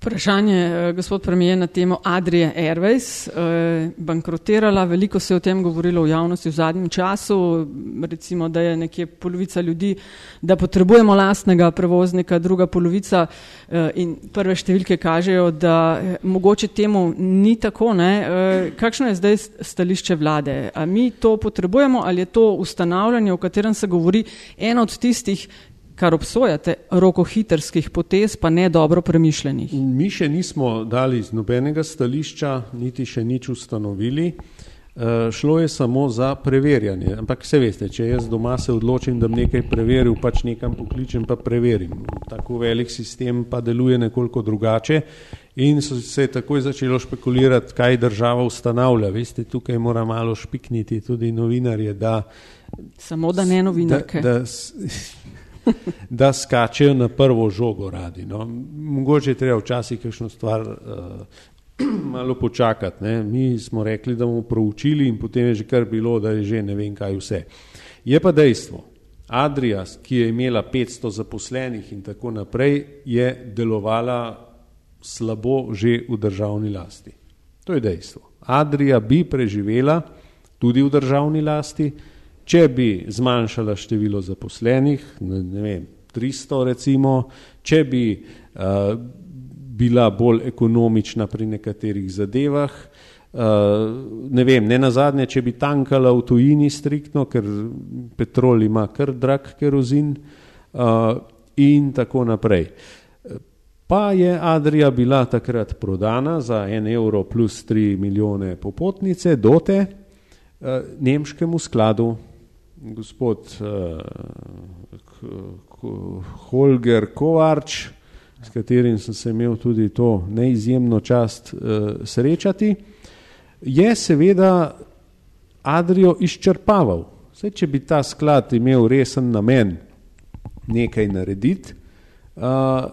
Vprašanje, eh, gospod premijer, na temo Adrije Airways. Eh, bankrotirala, veliko se je o tem govorilo v javnosti v zadnjem času, recimo, da je nekje polovica ljudi, da potrebujemo lastnega prevoznika, druga polovica eh, in prve številke kažejo, da mogoče temu ni tako. Ne? Kakšno je zdaj stališče vlade? A mi to potrebujemo ali je to ustanavljanje, o katerem se govori, eno od tistih, kar obsojate, rokohitrskih potez, pa ne dobro premišljenih. Mi še nismo dali z nobenega stališča, niti še nič ustanovili. Uh, šlo je samo za preverjanje. Ampak se veste, če jaz doma se odločim, da bom nekaj preveril, pač nekam pokličem, pa preverim. Tako velik sistem pa deluje nekoliko drugače in so se takoj začelo špekulirati, kaj država ustanavlja. Veste, tukaj mora malo špikniti tudi novinarje, da. Samo da ne novinarke. Da, da, [LAUGHS] da skačejo na prvo žogo radi. No. Mogoče je treba včasih kakšno stvar uh, [CLEARS THROAT] malo počakati. Ne. Mi smo rekli, da bomo proučili in potem je že kar bilo, da je že ne vem kaj vse. Je pa dejstvo, Adria, ki je imela 500 zaposlenih in tako naprej, je delovala slabo že v državni lasti. To je dejstvo. Adria bi preživela tudi v državni lasti, Če bi zmanjšala število zaposlenih, ne, ne vem, 300 recimo, če bi uh, bila bolj ekonomična pri nekaterih zadevah, uh, ne vem, ne nazadnje, če bi tankala v tujini striktno, ker petrol ima kar drag kerozin uh, in tako naprej. Pa je Adrija bila takrat prodana za en evro plus tri milijone popotnice, dote, uh, nemškemu skladu, gospod uh, Holger Kovarč, s katerim sem se imel tudi to neizjemno čast uh, srečati, je seveda Adrijo izčrpaval. Vse, če bi ta sklad imel resen namen nekaj narediti, uh,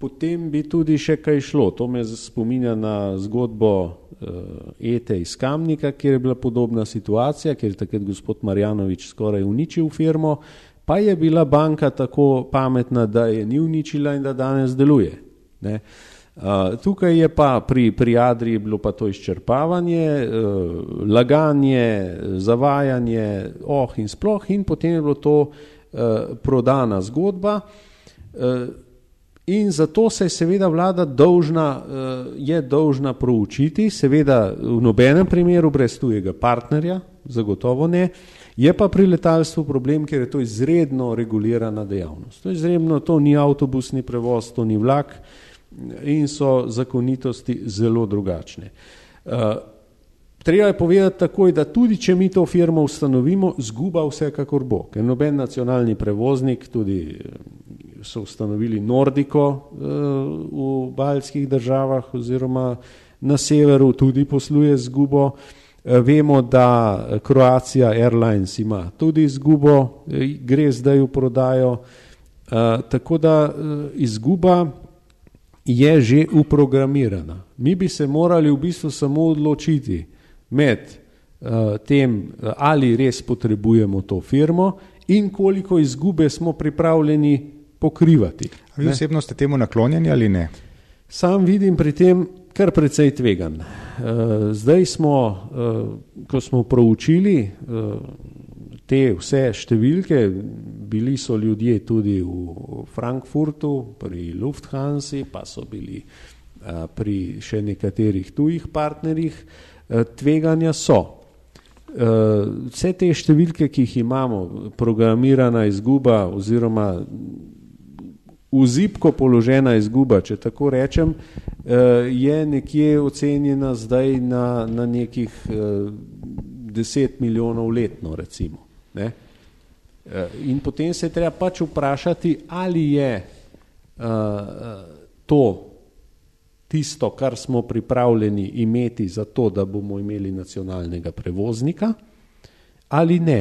potem bi tudi še kaj šlo. To me spominja na zgodbo uh, Ete iz Kamnika, kjer je bila podobna situacija, kjer je takrat gospod Marjanovič skoraj uničil firmo, pa je bila banka tako pametna, da je ni uničila in da danes deluje. Ne? Uh, tukaj je pa pri, pri Adriji bilo pa to izčrpavanje, uh, laganje, zavajanje, oh in sploh in potem je bilo to uh, prodana zgodba. Uh, In zato se je seveda vlada dolžna, je dolžna proučiti, seveda v nobenem primeru brez tujega partnerja, zagotovo ne, Je pa pri letalstvu problem, ker je to izredno regulirana dejavnost. To je izredno, to ni avtobusni prevoz, to ni vlak in so zakonitosti zelo drugačne. Uh, treba je povedati takoj, da tudi če mi to firmo ustanovimo, zguba vsekakor bo, ker noben nacionalni prevoznik, tudi eh, so ustanovili Nordiko uh, v baljskih državah oziroma na severu tudi posluje zgubo, Eh, vemo, da Kroacija Airlines ima tudi izgubo, eh, gre zdaj v prodajo, eh, tako da izguba je že uprogramirana. Mi bi se morali v bistvu samo odločiti med tem, ali res potrebujemo to firmo in koliko izgube smo pripravljeni pokrivati. Vi osebno ste temu naklonjeni ali ne? Sam vidim pri tem kar precej tvegan. Eh, zdaj smo, eh, ko smo proučili eh, te vse številke, bili so ljudje tudi v Frankfurtu, pri Lufthansi, pa so bili pri še nekaterih tujih partnerjih, tveganja so. Vse te številke, ki jih imamo, programirana izguba oziroma v zipko položena izguba, če tako rečem, eh, je nekje ocenjena zdaj na, na nekih 10 eh, milijonov letno, recimo. Ne? Eh, in potem se je treba pač vprašati, ali je to tisto, kar smo pripravljeni imeti za to, da bomo imeli nacionalnega prevoznika, ali ne,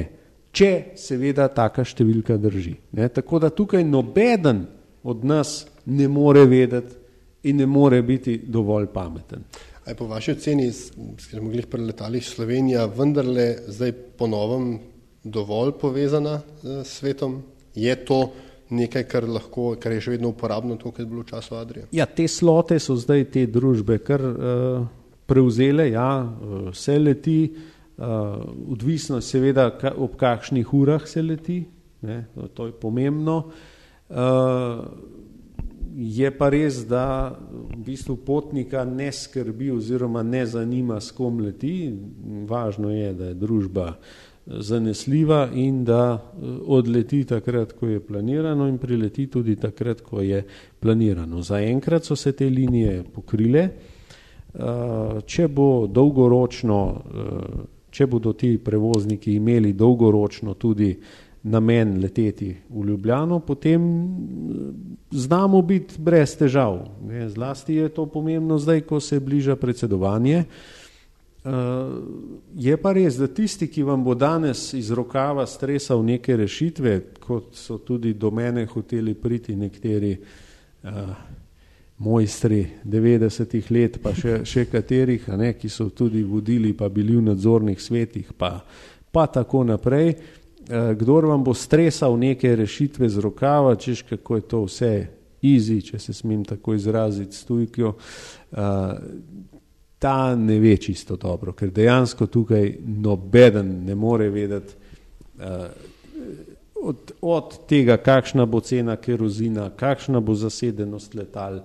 če seveda taka številka drži. Ne? Tako da tukaj nobeden od nas ne more vedeti in ne more biti dovolj pameten. Aj po vaši oceni, ker smo bili pri letalih Slovenija, vendarle zdaj ponovem dovolj povezana s svetom? Je to nekaj, kar, lahko, kar je še vedno uporabno, to, kar je bilo v času Adrija? Ja, te slote so zdaj te družbe kar uh, prevzele, ja, uh, se leti, uh, odvisno seveda, ka, ob kakšnih urah se leti, ne, to je pomembno. Uh, je pa res, da v bistvu potnika ne skrbi oziroma ne zanima, s kom leti. Važno je, da je družba zanesljiva in da eh, odleti takrat, ko je planirano in prileti tudi takrat, ko je planirano. Zaenkrat so se te linije pokrile. Uh, če bo uh, če bodo ti prevozniki imeli dolgoročno tudi uh, namen leteti v Ljubljano, potem eh, znamo biti brez težav. Ne, zlasti je to pomembno zdaj, ko se bliža predsedovanje. Uh, je pa res, da tisti, ki vam bo danes iz rokava stresal neke rešitve, kot so tudi do mene hoteli priti nekateri uh, mojstri 90-ih let, pa še, še katerih, ne, ki so tudi vodili, pa bili v nadzornih svetih, pa, pa tako naprej, uh, Eh, kdor vam bo stresal neke rešitve z rokava, češ kako je to vse easy, če se smem tako izraziti s tujkjo, eh, ta ne ve čisto dobro, ker dejansko tukaj nobeden ne more vedeti, eh, od, od tega, kakšna bo cena kerozina, kakšna bo zasedenost letal,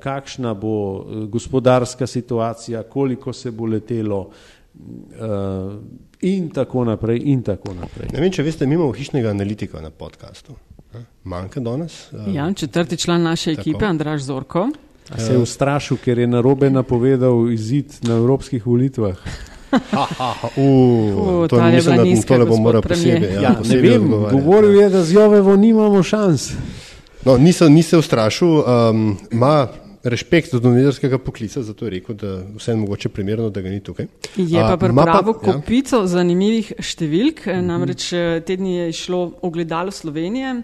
kakšna bo gospodarska situacija, koliko se bo letelo. Uh, in tako naprej, in tako naprej. Ne vem, če veste, mi imamo hišnega analitika na podkastu. Manjka danes. Uh, ja, četrti član naše ekipe, tako. Andraš Zorko. A se je ustrašil, ker je narobe napovedal izid na evropskih volitvah. To je bilo nekaj, kar bomo morali posebej. Ja, ja, ne vem, govoril je, da z Jovevo nimamo šans. No, ni se ustrašil, um, ima respekt do novinarskega poklica, zato je rekel, da vse je mogoče primerno, da ga ni tukaj. Je pa pripravil ja. kopico ja. zanimivih številk, namreč eh, tedni je išlo ogledalo Slovenije.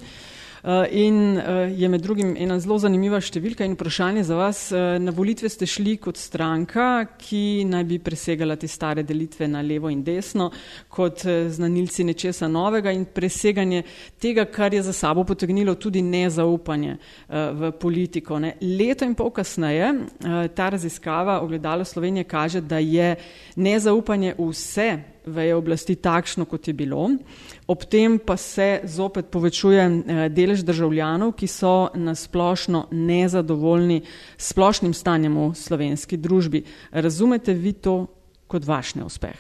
Eh, in eh, je med drugim ena zelo zanimiva številka in vprašanje za vas. Eh, na volitve ste šli kot stranka, ki naj bi presegala te stare delitve na levo in desno, kot znanilci nečesa novega in preseganje tega, kar je za sabo potegnilo tudi nezaupanje v politiko. Ne. Leto in pol kasneje ta raziskava ogledalo Slovenije kaže, da je nezaupanje vse veje oblasti takšno, kot je bilo. Ob tem pa se zopet povečuje eh, delež državljanov, ki so nasplošno nezadovoljni s splošnim stanjem v slovenski družbi. Razumete vi to kot vaš neuspeh?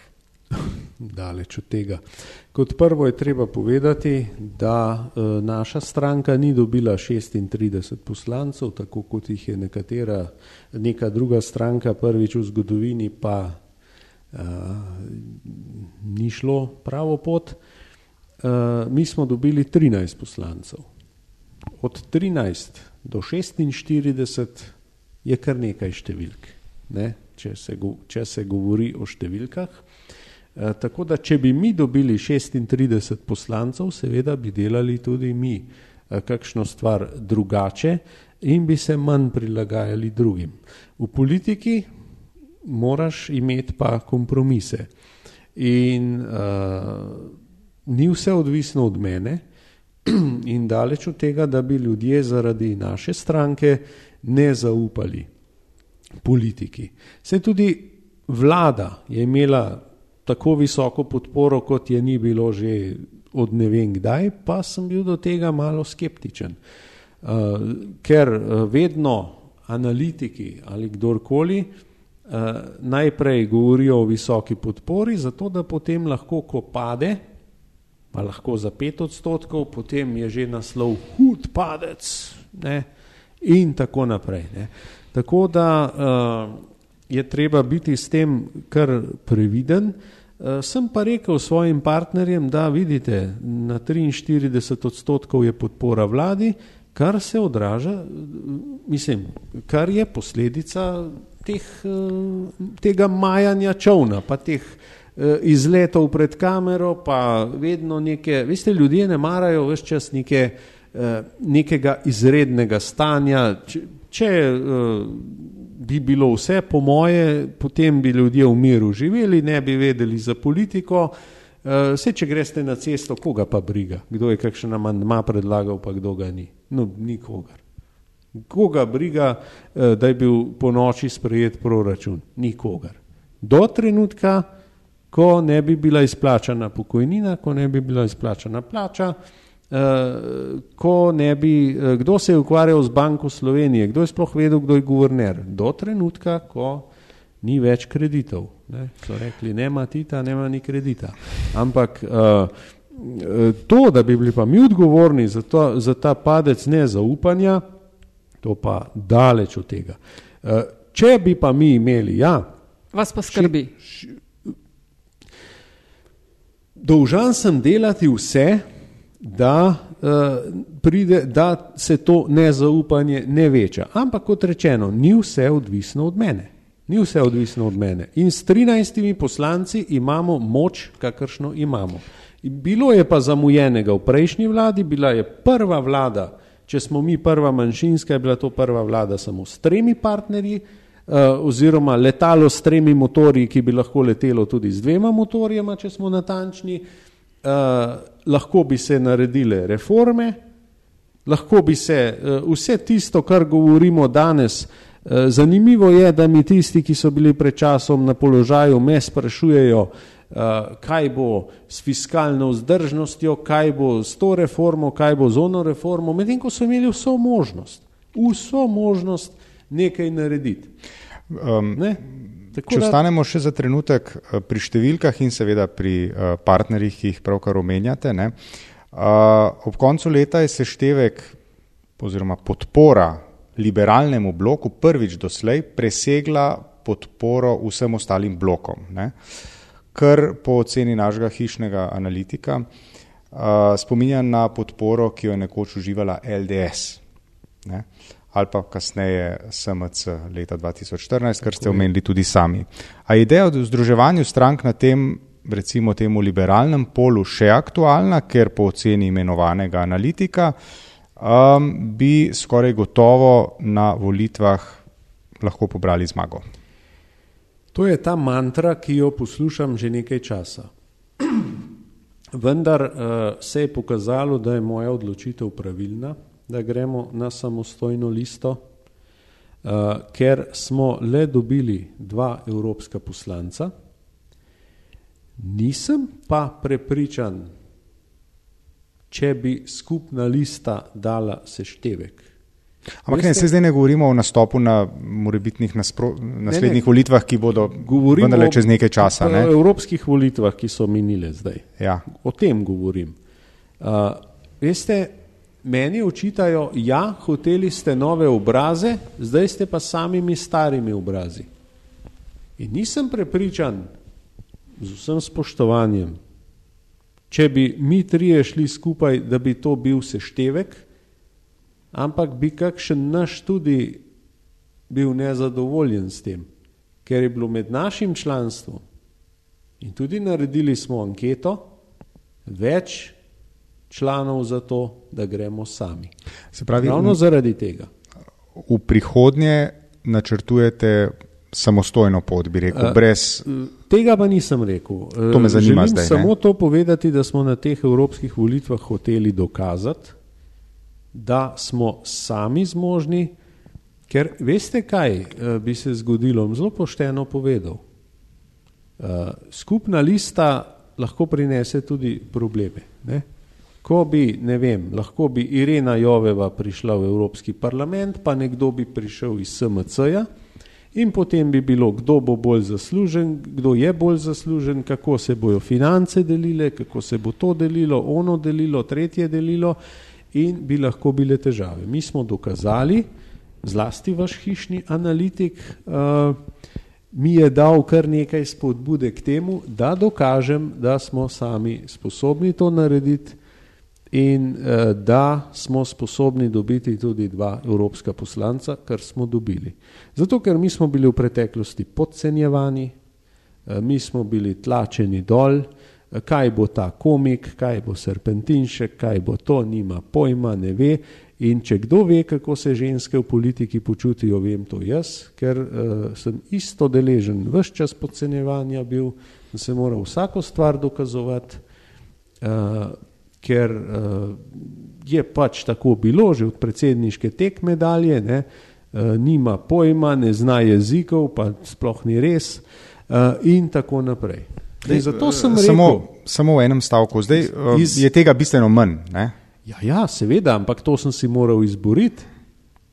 [LAUGHS] Daleč od tega. Kot prvo je treba povedati, da e, naša stranka ni dobila 36 poslancev, tako kot jih je nekatera, neka druga stranka prvič v zgodovini pa ni šlo pravo pot. Uh, mi smo dobili 13 poslancev. Od 13 do 46 je kar nekaj številk, ne? če, se go, če se govori o številkah. Uh, tako da, če bi mi dobili 36 poslancev, seveda bi delali tudi mi uh, kakšno stvar drugače in bi se manj prilagajali drugim. V politiki moraš imeti pa kompromise. In uh, ni vse odvisno od mene, [CLEARS THROAT] in daleč od tega, da bi ljudje zaradi naše stranke ne zaupali politiki. Se tudi vlada je imela tako visoko podporo, kot je ni bilo že od ne vem kdaj, pa sem bil do tega malo skeptičen. Uh, ker uh, vedno analitiki ali kdorkoli uh, Eh, najprej govorijo o visoki podpori, zato da potem lahko, ko pade, pa lahko za pet odstotkov, potem je že naslov hud padec ne, in tako naprej. Ne. Tako da uh, je treba biti s tem kar previden. Uh, sem pa rekel svojim partnerjem, da vidite, na 43 odstotkov je podpora vladi, kar se odraža, mislim, kar je posledica teh, eh, tega majanja čovna, pa teh eh, izletov pred kamero, pa vedno neke, veste, ljudje ne marajo več čas neke, eh, nekega izrednega stanja. Če, če bi bilo vse po moje, potem bi ljudje v miru živeli, ne bi vedeli za politiko. Vse, če greste na cesto, koga pa briga, kdo je kakšen amandma predlagal, pa kdo ga ni. No, nikogar. Koga briga, eh, da je bil po noči sprejet proračun? Nikogar. Do trenutka, ko ne bi bila izplačana pokojnina, ko ne bi bila izplačana plača, eh, ko ne bi, eh, kdo se je ukvarjal z Banko Slovenije, kdo je sploh vedel, kdo je guverner. Do trenutka, ko ni več kreditov. Ne? So rekli, nema tita, nema ni kredita. Ampak to, da bi bili pa mi odgovorni za, to, za ta padec nezaupanja, To pa daleč od tega. Eh, če bi pa mi imeli, ja. Vas pa skrbi. Dolžan sem delati vse, da, uh, pride, da se to nezaupanje ne veča. Ampak kot rečeno, ni vse odvisno od mene. Ni vse odvisno od mene. In s 13 poslanci imamo moč, kakršno imamo. Bilo je pa zamujenega v prejšnji vladi, bila je prva vlada, Če smo mi prva manjšinska, je bila to prva vlada samo s tremi partnerji, uh, oziroma letalo s tremi motorji, ki bi lahko letelo tudi z dvema motorjema, če smo natančni. Uh, lahko bi se naredile reforme, lahko bi se uh, vse tisto, kar govorimo danes. Zanimivo je, da mi tisti, ki so bili pred časom na položaju, me sprašujejo, kaj bo s fiskalno vzdržnostjo, kaj bo s to reformo, kaj bo z ono reformo, medtem ko so imeli vso možnost, vso možnost nekaj narediti. Um, ne? Če ostanemo še za trenutek eh, pri številkah in seveda pri uh, partnerjih, ki jih pravkar omenjate. Ne? Ob koncu leta je seštevek oziroma podpora liberalnemu bloku prvič doslej presegla podporo vsem ostalim blokom. Ne? Kar po oceni našega hišnega analitika uh, spominja na podporo, ki jo je nekoč uživala LDS. Ne? ali pa kasneje SMC leta 2014, kar ste omenili tudi sami. A ideja o združevanju strank na tem, recimo temu liberalnem polu še aktualna, ker po oceni imenovanega analitika um, bi skoraj gotovo na volitvah lahko pobrali zmago. To je ta mantra, ki jo poslušam že nekaj časa. Vendar uh, se je pokazalo, da je moja odločitev pravilna da gremo na samostojno listo, uh, ker smo le dobili dva evropska poslanca. Nisem pa prepričan, če bi skupna lista dala seštevek. Ampak ne, se zdaj ne govorimo o nastopu na morebitnih naslednjih ne, ne, volitvah, ki bodo vendarle čez nekaj časa. Ne? O evropskih volitvah, ki so minile zdaj. Ja. O tem govorim. Uh, veste, meni očitajo, ja, hoteli ste nove obraze, zdaj ste pa samimi starimi obrazi. In nisem prepričan, z vsem spoštovanjem, če bi mi trije šli skupaj, da bi to bil seštevek, ampak bi kakšen naš tudi bil nezadovoljen s tem, ker je bilo med našim članstvom in tudi naredili smo anketo, več članov za to, da gremo sami. Se pravi, ravno zaradi tega. V prihodnje načrtujete samostojno pot, bi rekel, uh, brez. Tega pa nisem rekel. To me zanima Želim zdaj. Samo ne? to povedati, da smo na teh evropskih volitvah hoteli dokazati, da smo sami zmožni, ker veste, kaj bi se zgodilo, zelo pošteno povedal. Skupna lista lahko prinese tudi probleme. Ne? Ko bi, ne vem, lahko bi Irena Joveva prišla v Evropski parlament, pa nekdo bi prišel iz SMC-ja in potem bi bilo, kdo bo bolj zaslužen, kdo je bolj zaslužen, kako se bojo finance delile, kako se bo to delilo, ono delilo, tretje delilo in bi lahko bile težave. Mi smo dokazali, zlasti vaš hišni analitik, uh, mi je dal kar nekaj spodbude k temu, da dokažem, da smo sami sposobni to narediti in uh, da smo sposobni dobiti tudi dva evropska poslanca, kar smo dobili. Zato, ker mi smo bili v preteklosti podcenjevani, uh, mi smo bili tlačeni dol, kaj bo ta komik, kaj bo serpentinšek, kaj bo to, nima pojma, ne ve. In če kdo ve, kako se ženske v politiki počutijo, vem to jaz, ker uh, sem isto deležen, vse čas podcenjevanja bil, da se mora vsako stvar dokazovati. Uh, ker uh, je pač tako bilo, že od predsedniške tekme dalje, ne, uh, nima pojma, ne zna jezikov, pa sploh ni res uh, in tako naprej. Dej, zato sem rekel, samo, samo v enem stavku, zdaj iz, je tega bistveno manj. Ne? Ja, ja, seveda, ampak to sem si moral izboriti.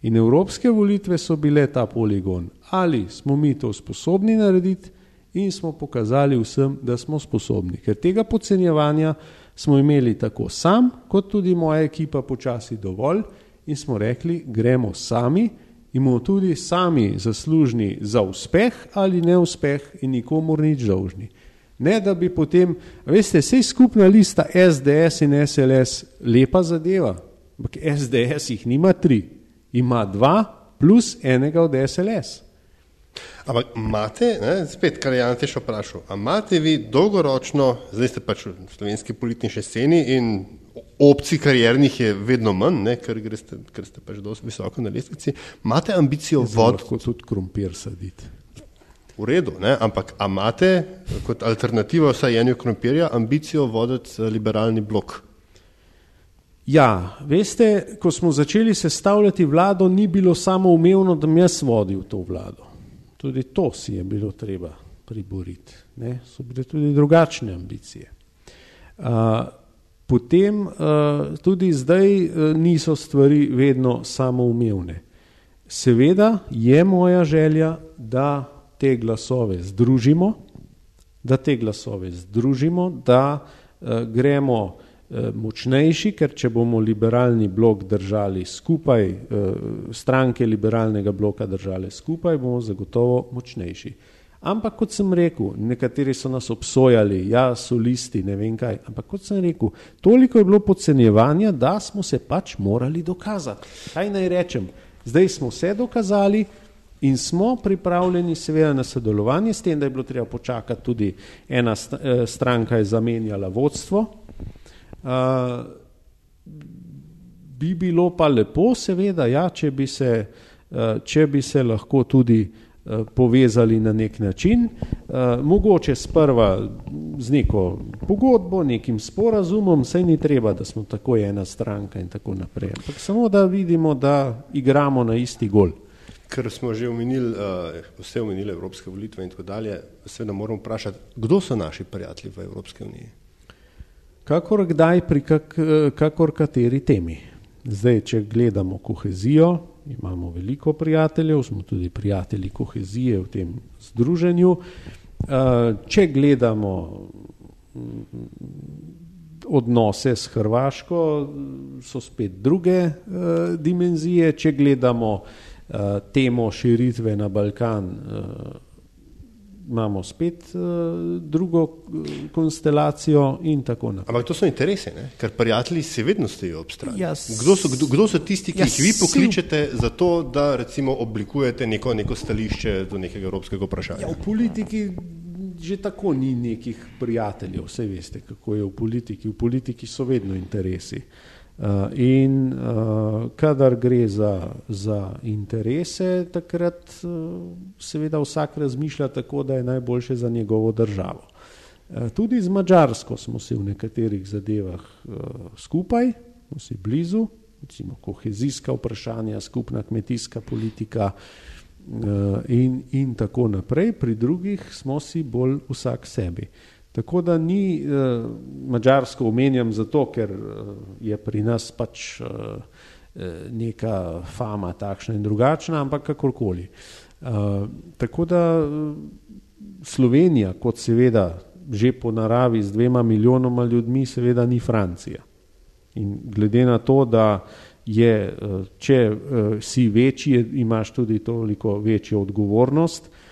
In evropske volitve so bile ta poligon. Ali smo mi to sposobni narediti in smo pokazali vsem, da smo sposobni. Ker tega podcenjevanja smo imeli tako sam, kot tudi moja ekipa počasi dovolj in smo rekli, gremo sami in bomo tudi sami zaslužni za uspeh ali neuspeh in nikomor nič dolžni. Ne, da bi potem, veste, sej skupna lista SDS in SLS lepa zadeva, ampak SDS jih nima tri, ima dva plus enega od SLS. Ampak imate, ne, spet, kar je Ante še vprašal, imate vi dolgoročno, zdaj ste pač v slovenski politični sceni in opcij kariernih je vedno manj, ne, ker, greste, ker ste pač dosti visoko na lestvici, imate ambicijo voditi. Lahko tudi krompir saditi. V redu, ne, ampak imate kot alternativo vsaj jenju krompirja ambicijo voditi eh, liberalni blok? Ja, veste, ko smo začeli sestavljati vlado, ni bilo samo umevno, da bi jaz vodil to vlado. Tudi to si je bilo treba priboriti. Ne? So bile tudi drugačne ambicije. Uh, potem uh, tudi zdaj uh, niso stvari vedno samoumevne. Seveda je moja želja, da te glasove združimo, da te glasove združimo, da uh, gremo uh, močnejši, ker če bomo liberalni blok držali skupaj, uh, stranke liberalnega bloka držali skupaj, bomo zagotovo močnejši. Ampak kot sem rekel, nekateri so nas obsojali, ja, so listi, ne vem kaj, ampak kot sem rekel, toliko je bilo podcenjevanja, da smo se pač morali dokazati. Kaj naj rečem? Zdaj smo vse dokazali in smo pripravljeni seveda na sodelovanje s tem, da je bilo treba počakati tudi ena eh, stranka je zamenjala vodstvo. Uh, bi bilo pa lepo seveda, ja, če bi se, uh, če bi se lahko tudi uh, povezali na nek način, eh, mogoče sprva z neko pogodbo, nekim sporazumom, saj ni treba, da smo tako ena stranka in tako naprej, ampak samo da vidimo, da igramo na isti gol. Ker smo že omenili, uh, vse omenili evropske volitve in tako dalje, seveda moramo vprašati, kdo so naši prijatelji v Evropski uniji? Kakor kdaj pri kak, kakor kateri temi. Zdaj, če gledamo kohezijo, imamo veliko prijateljev, smo tudi prijatelji kohezije v tem združenju. Eh, če gledamo mm, odnose s Hrvaško, so spet druge eh, dimenzije. Če gledamo eh, temo širitve na Balkan, imamo spet uh, drugo konstelacijo in tako naprej. Ampak to so interese, ne? ker prijatelji se vedno stojijo ob strani. Ja, kdo, so, kdo, kdo so tisti, ki ja, jih vi pokličete si... za to, da recimo oblikujete neko, neko stališče do nekega evropskega vprašanja? Ja, v politiki že tako ni nekih prijateljev, vse veste, kako je v politiki. V politiki so vedno interesi. Uh, in uh, kadar gre za, za interese, takrat uh, seveda vsak razmišlja tako, da je najboljše za njegovo državo. Uh, tudi z Mačarsko smo si v nekaterih zadevah uh, skupaj, smo si blizu, recimo kohezijska vprašanja, skupna kmetijska politika uh, in, in tako naprej, pri drugih smo si bolj vsak sebi. Uh, Tako da ni uh, Mačarsko omenjam zato, ker uh, je pri nas pač uh, neka fama takšna in drugačna, ampak kakorkoli. Uh, tako da Slovenija, kot seveda že po naravi z dvema milijonoma ljudmi, seveda ni Francija. In glede na to, da je, če uh, si večji, imaš tudi toliko večjo odgovornost, Eh,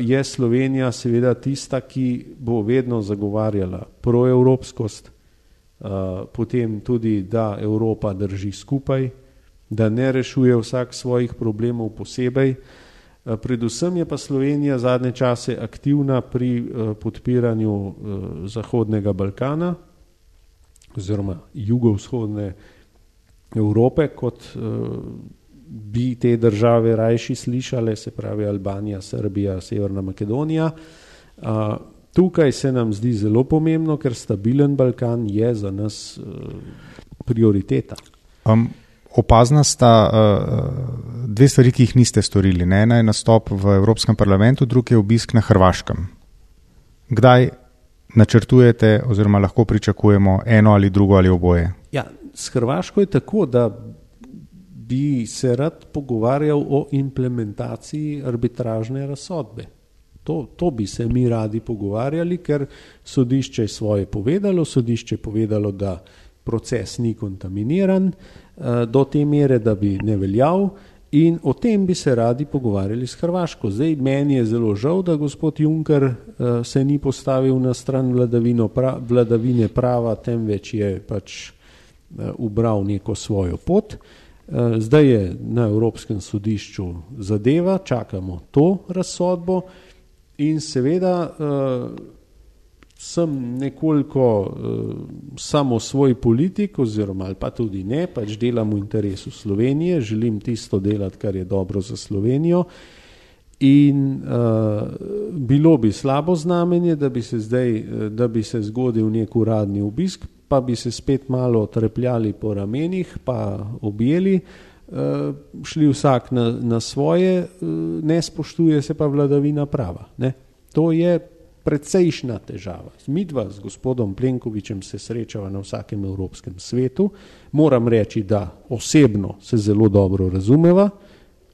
je Slovenija seveda tista, ki bo vedno zagovarjala proevropskost, eh, potem tudi, da Evropa drži skupaj, da ne rešuje vsak svojih problemov posebej. Eh, predvsem je pa Slovenija zadnje čase aktivna pri podpiranju Zahodnega Balkana oziroma jugovzhodne Evrope kot bi te države rajši slišale, se pravi Albanija, Srbija, Severna Makedonija. Uh, tukaj se nam zdi zelo pomembno, ker stabilen Balkan je za nas uh, prioriteta. Um, opazna sta uh, dve stvari, ki jih niste storili. Ne? Ena je nastop v Evropskem parlamentu, drugi je obisk na Hrvaškem. Kdaj načrtujete oziroma lahko pričakujemo eno ali drugo ali oboje? Ja, s Hrvaško je tako, da bi se rad pogovarjal o implementaciji arbitražne razsodbe. To, to bi se mi radi pogovarjali, ker sodišče je svoje povedalo, sodišče je povedalo, da proces ni kontaminiran eh, do te mere, da bi ne veljal in o tem bi se radi pogovarjali s Hrvaško. Zdaj, meni je zelo žal, da gospod Juncker eh, se ni postavil na stran vladavine prava, temveč je pač eh, ubral neko svojo pot. Zdaj je na Evropskem sodišču zadeva, čakamo to razsodbo in seveda uh, sem nekoliko uh, samo svoj politik oziroma pa tudi ne, pač delam v interesu Slovenije, želim tisto delati, kar je dobro za Slovenijo. In uh, bilo bi slabo znamenje, da bi se zdaj, da bi se zgodil nek uradni obisk, pa bi se spet malo trepljali po ramenih, pa objeli, uh, šli vsak na, na svoje, uh, ne spoštuje se pa vladavina prava. Ne? To je precejšna težava. Mi dva z gospodom Plenkovičem se srečava na vsakem evropskem svetu. Moram reči, da osebno se zelo dobro razumeva,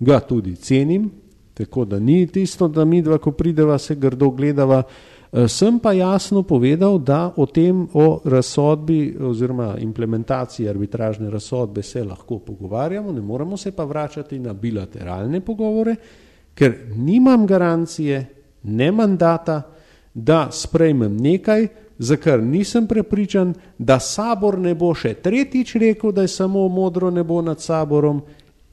ga tudi cenim, tako da ni tisto, da mi dva, ko prideva, se grdo gledava. Eh, sem pa jasno povedal, da o tem, o razsodbi oziroma implementaciji arbitražne razsodbe se lahko pogovarjamo, ne moramo se pa vračati na bilateralne pogovore, ker nimam garancije, ne mandata, da sprejmem nekaj, za kar nisem prepričan, da sabor ne bo še tretjič rekel, da je samo modro nebo nad saborom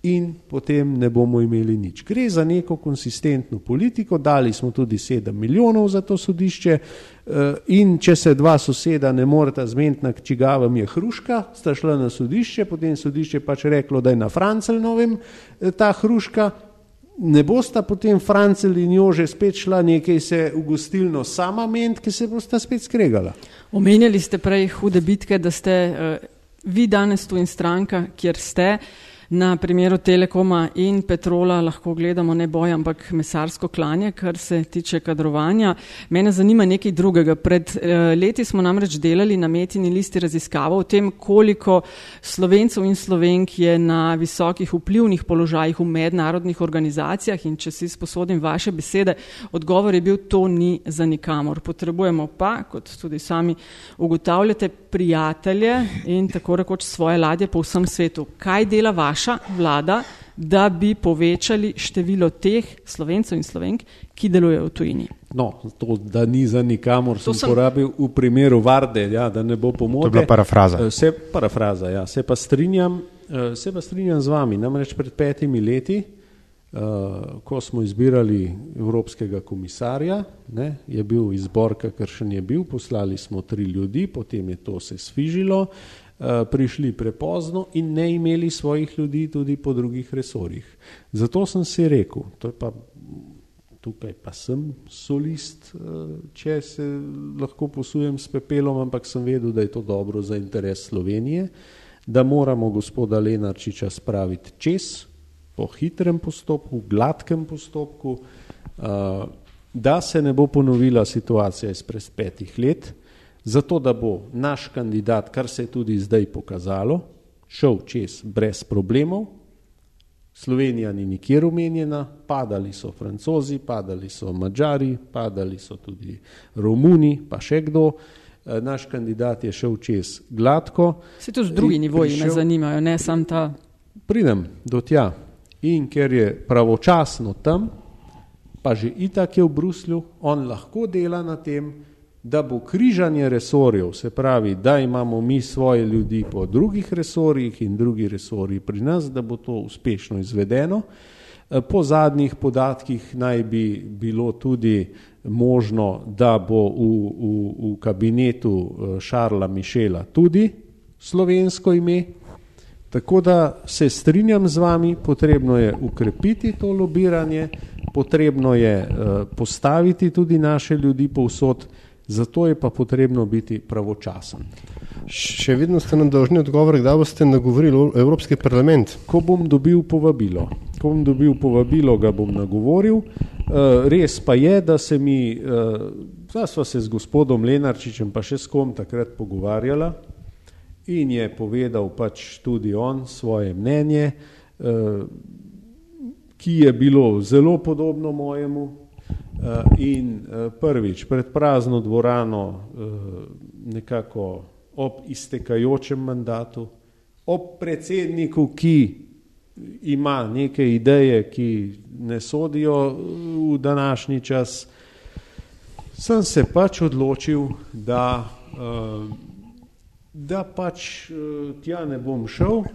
in potem ne bomo imeli nič. Gre za neko konsistentno politiko, dali smo tudi sedem milijonov za to sodišče eh, in če se dva soseda ne moreta zmeniti, na čigavam je hruška, sta šla na sodišče, potem sodišče pač reklo, da je na Francelnovem eh, ta hruška, ne bosta potem Francel in Jože spet šla nekaj se v gostilno sama ment, ki se bosta spet skregala. Omenjali ste prej hude bitke, da ste uh, vi danes tu in stranka, kjer ste. Uh, Na primeru Telekoma in Petrola lahko gledamo ne boj, ampak mesarsko klanje, kar se tiče kadrovanja. Mene zanima nekaj drugega. Pred eh, leti smo namreč delali na metini listi raziskavo o tem, koliko slovencev in slovenk je na visokih vplivnih položajih v mednarodnih organizacijah in če si sposodim vaše besede, odgovor je bil, to ni za nikamor. Potrebujemo pa, kot tudi sami ugotavljate, prijatelje in tako rekoč svoje ladje po vsem svetu. Kaj dela vaš? Vaša vlada, da bi povečali število teh slovencev in slovenk, ki delujejo v tujini? No, to, da ni za nikamor, sem, sem porabil v primeru Varde, ja, da ne bo pomote. To je bila parafraza. Eh, se, parafraza, ja. Se pa strinjam, eh, se pa strinjam z vami. Namreč pred petimi leti, uh, ko smo izbirali evropskega komisarja, ne, je bil izbor, kakršen je bil, poslali smo tri ljudi, potem je to se svižilo. Eh, prišli prepozno in ne imeli svojih ljudi tudi po drugih resorjih. Zato sem si rekel, to je pa tukaj pa sem solist, eh, če se lahko posujem s pepelom, ampak sem vedel, da je to dobro za interes Slovenije, da moramo gospoda Lenarčiča spraviti čez po hitrem postopku, gladkem postopku, eh, da se ne bo ponovila situacija izpred petih let, zato da bo naš kandidat, kar se je tudi zdaj pokazalo, šel čez brez problemov. Slovenija ni nikjer omenjena, padali so francozi, padali so mađari, padali so tudi romuni, pa še kdo. Eh, naš kandidat je šel čez gladko. Se z drugi nivoji me zanimajo, ne sam ta. Pridem do tja in ker je pravočasno tam, pa že itak je v Bruslju, on lahko dela na tem, da bo križanje resorjev, se pravi, da imamo mi svoje ljudi po drugih resorjih in drugi resorji pri nas, da bo to uspešno izvedeno. Eh, po zadnjih podatkih naj bi bilo tudi možno, da bo v, v, v kabinetu eh, Šarla Mišela tudi slovensko ime. Tako da se strinjam z vami, potrebno je ukrepiti to lobiranje, potrebno je eh, postaviti tudi naše ljudi povsod, zato je pa potrebno biti pravočasen. Še vedno ste nam dolžni odgovor, kdaj boste nagovorili Evropski parlament? Ko bom dobil povabilo. Ko bom dobil povabilo, ga bom nagovoril. Uh, res pa je, da se mi, da sva se z gospodom Lenarčičem pa še s kom takrat pogovarjala in je povedal pač tudi on svoje mnenje, uh, ki je bilo zelo podobno mojemu, Eh, in eh, prvič pred prazno dvorano eh, nekako ob iztekajočem mandatu, ob predsedniku, ki ima neke ideje, ki ne sodijo v današnji čas, sem se pač odločil, da, da pač tja ne bom šel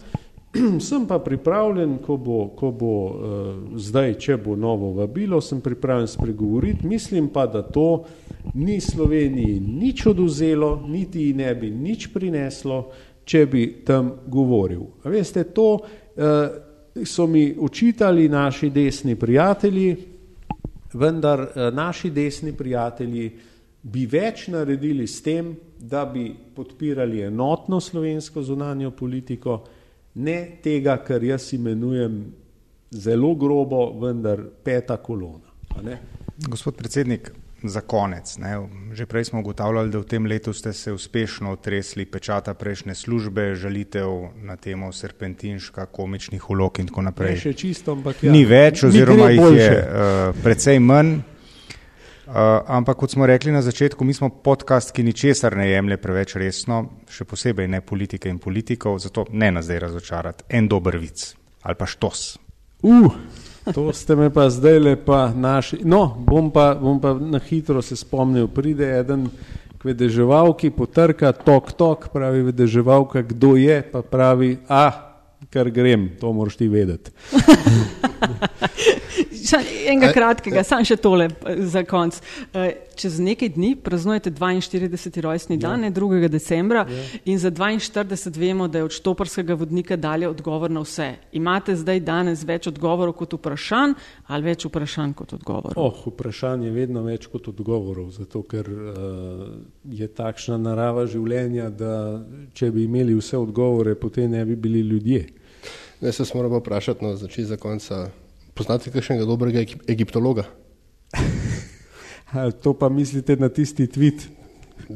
[CLEARS THROAT] sem pa pripravljen, ko bo, ko bo uh, zdaj, če bo novo vabilo, sem pripravljen spregovoriti. Mislim pa, da to ni Sloveniji nič oduzelo, niti ne bi nič prineslo, če bi tam govoril. A veste, to uh, so mi učitali naši desni prijatelji, vendar uh, naši desni prijatelji bi več naredili s tem, da bi podpirali enotno slovensko zunanjo politiko, ne tega, kar jaz imenujem zelo grobo, vendar peta kolona. Gospod predsednik, za konec. Ne. Že prej smo ugotavljali, da v tem letu ste se uspešno otresli pečata prejšnje službe, žalitev na temo serpentinška, komičnih ulog in tako naprej. Ne še čisto, ampak ja. Ni več, oziroma jih je uh, precej manj. Uh, ampak kot smo rekli na začetku, mi smo podcast, ki ničesar ne jemlje preveč resno, še posebej ne politike in politikov, zato ne nas zdaj razočarati. En dober vic ali pa štos. Uh. To ste me pa zdaj lepa našli. No, bom pa, bom pa na hitro se spomnil. Pride eden k vedeževalki, potrka, tok, tok, pravi vedeževalka, kdo je, pa pravi, ah, kar grem, to moraš ti vedeti. [LAUGHS] Enega kratkega, samo še tole eh, za konc. Eh, čez nekaj dni praznujete 42. rojstni dan, ja. 2. decembra, ja. in za 42 vemo, da je od štoparskega vodnika dalje odgovor na vse. Imate zdaj danes več odgovorov kot vprašanj ali več vprašanj kot odgovorov? Oh, vprašanj je vedno več kot odgovorov, zato ker uh, je takšna narava življenja, da če bi imeli vse odgovore, potem ne bi bili ljudje. Ne, se moramo vprašati no, za konca. Poznate kakšnega dobrega egiptologa? [LAUGHS] to pa mislite na tisti tweet?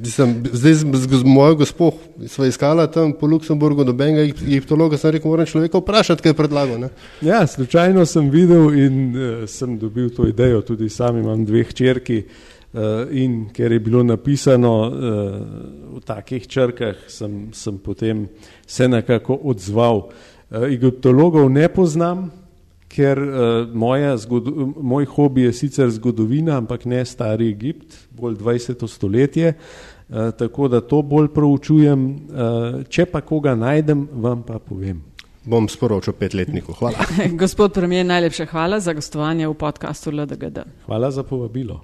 Sem, zdaj z, z, z mojo gospod sva iskala tam po Luksemburgu dobenega egiptologa, sem rekel, moram človeka vprašati, kaj je predlagal. Ne? Ja, slučajno sem videl in uh, sem dobil to idejo, tudi sam imam dveh črki uh, in ker je bilo napisano uh, v takih črkah, sem, sem potem se nekako odzval. Uh, egiptologov ne poznam, ker uh, zgodu, moj hobi je sicer zgodovina, ampak ne stari Egipt, bolj 20. stoletje, uh, tako da to bolj proučujem. Uh, če pa koga najdem, vam pa povem. Bom sporočil petletniku. Hvala. [LAUGHS] Gospod premijer, najlepša hvala za gostovanje v podkastu LDGD. Hvala za povabilo.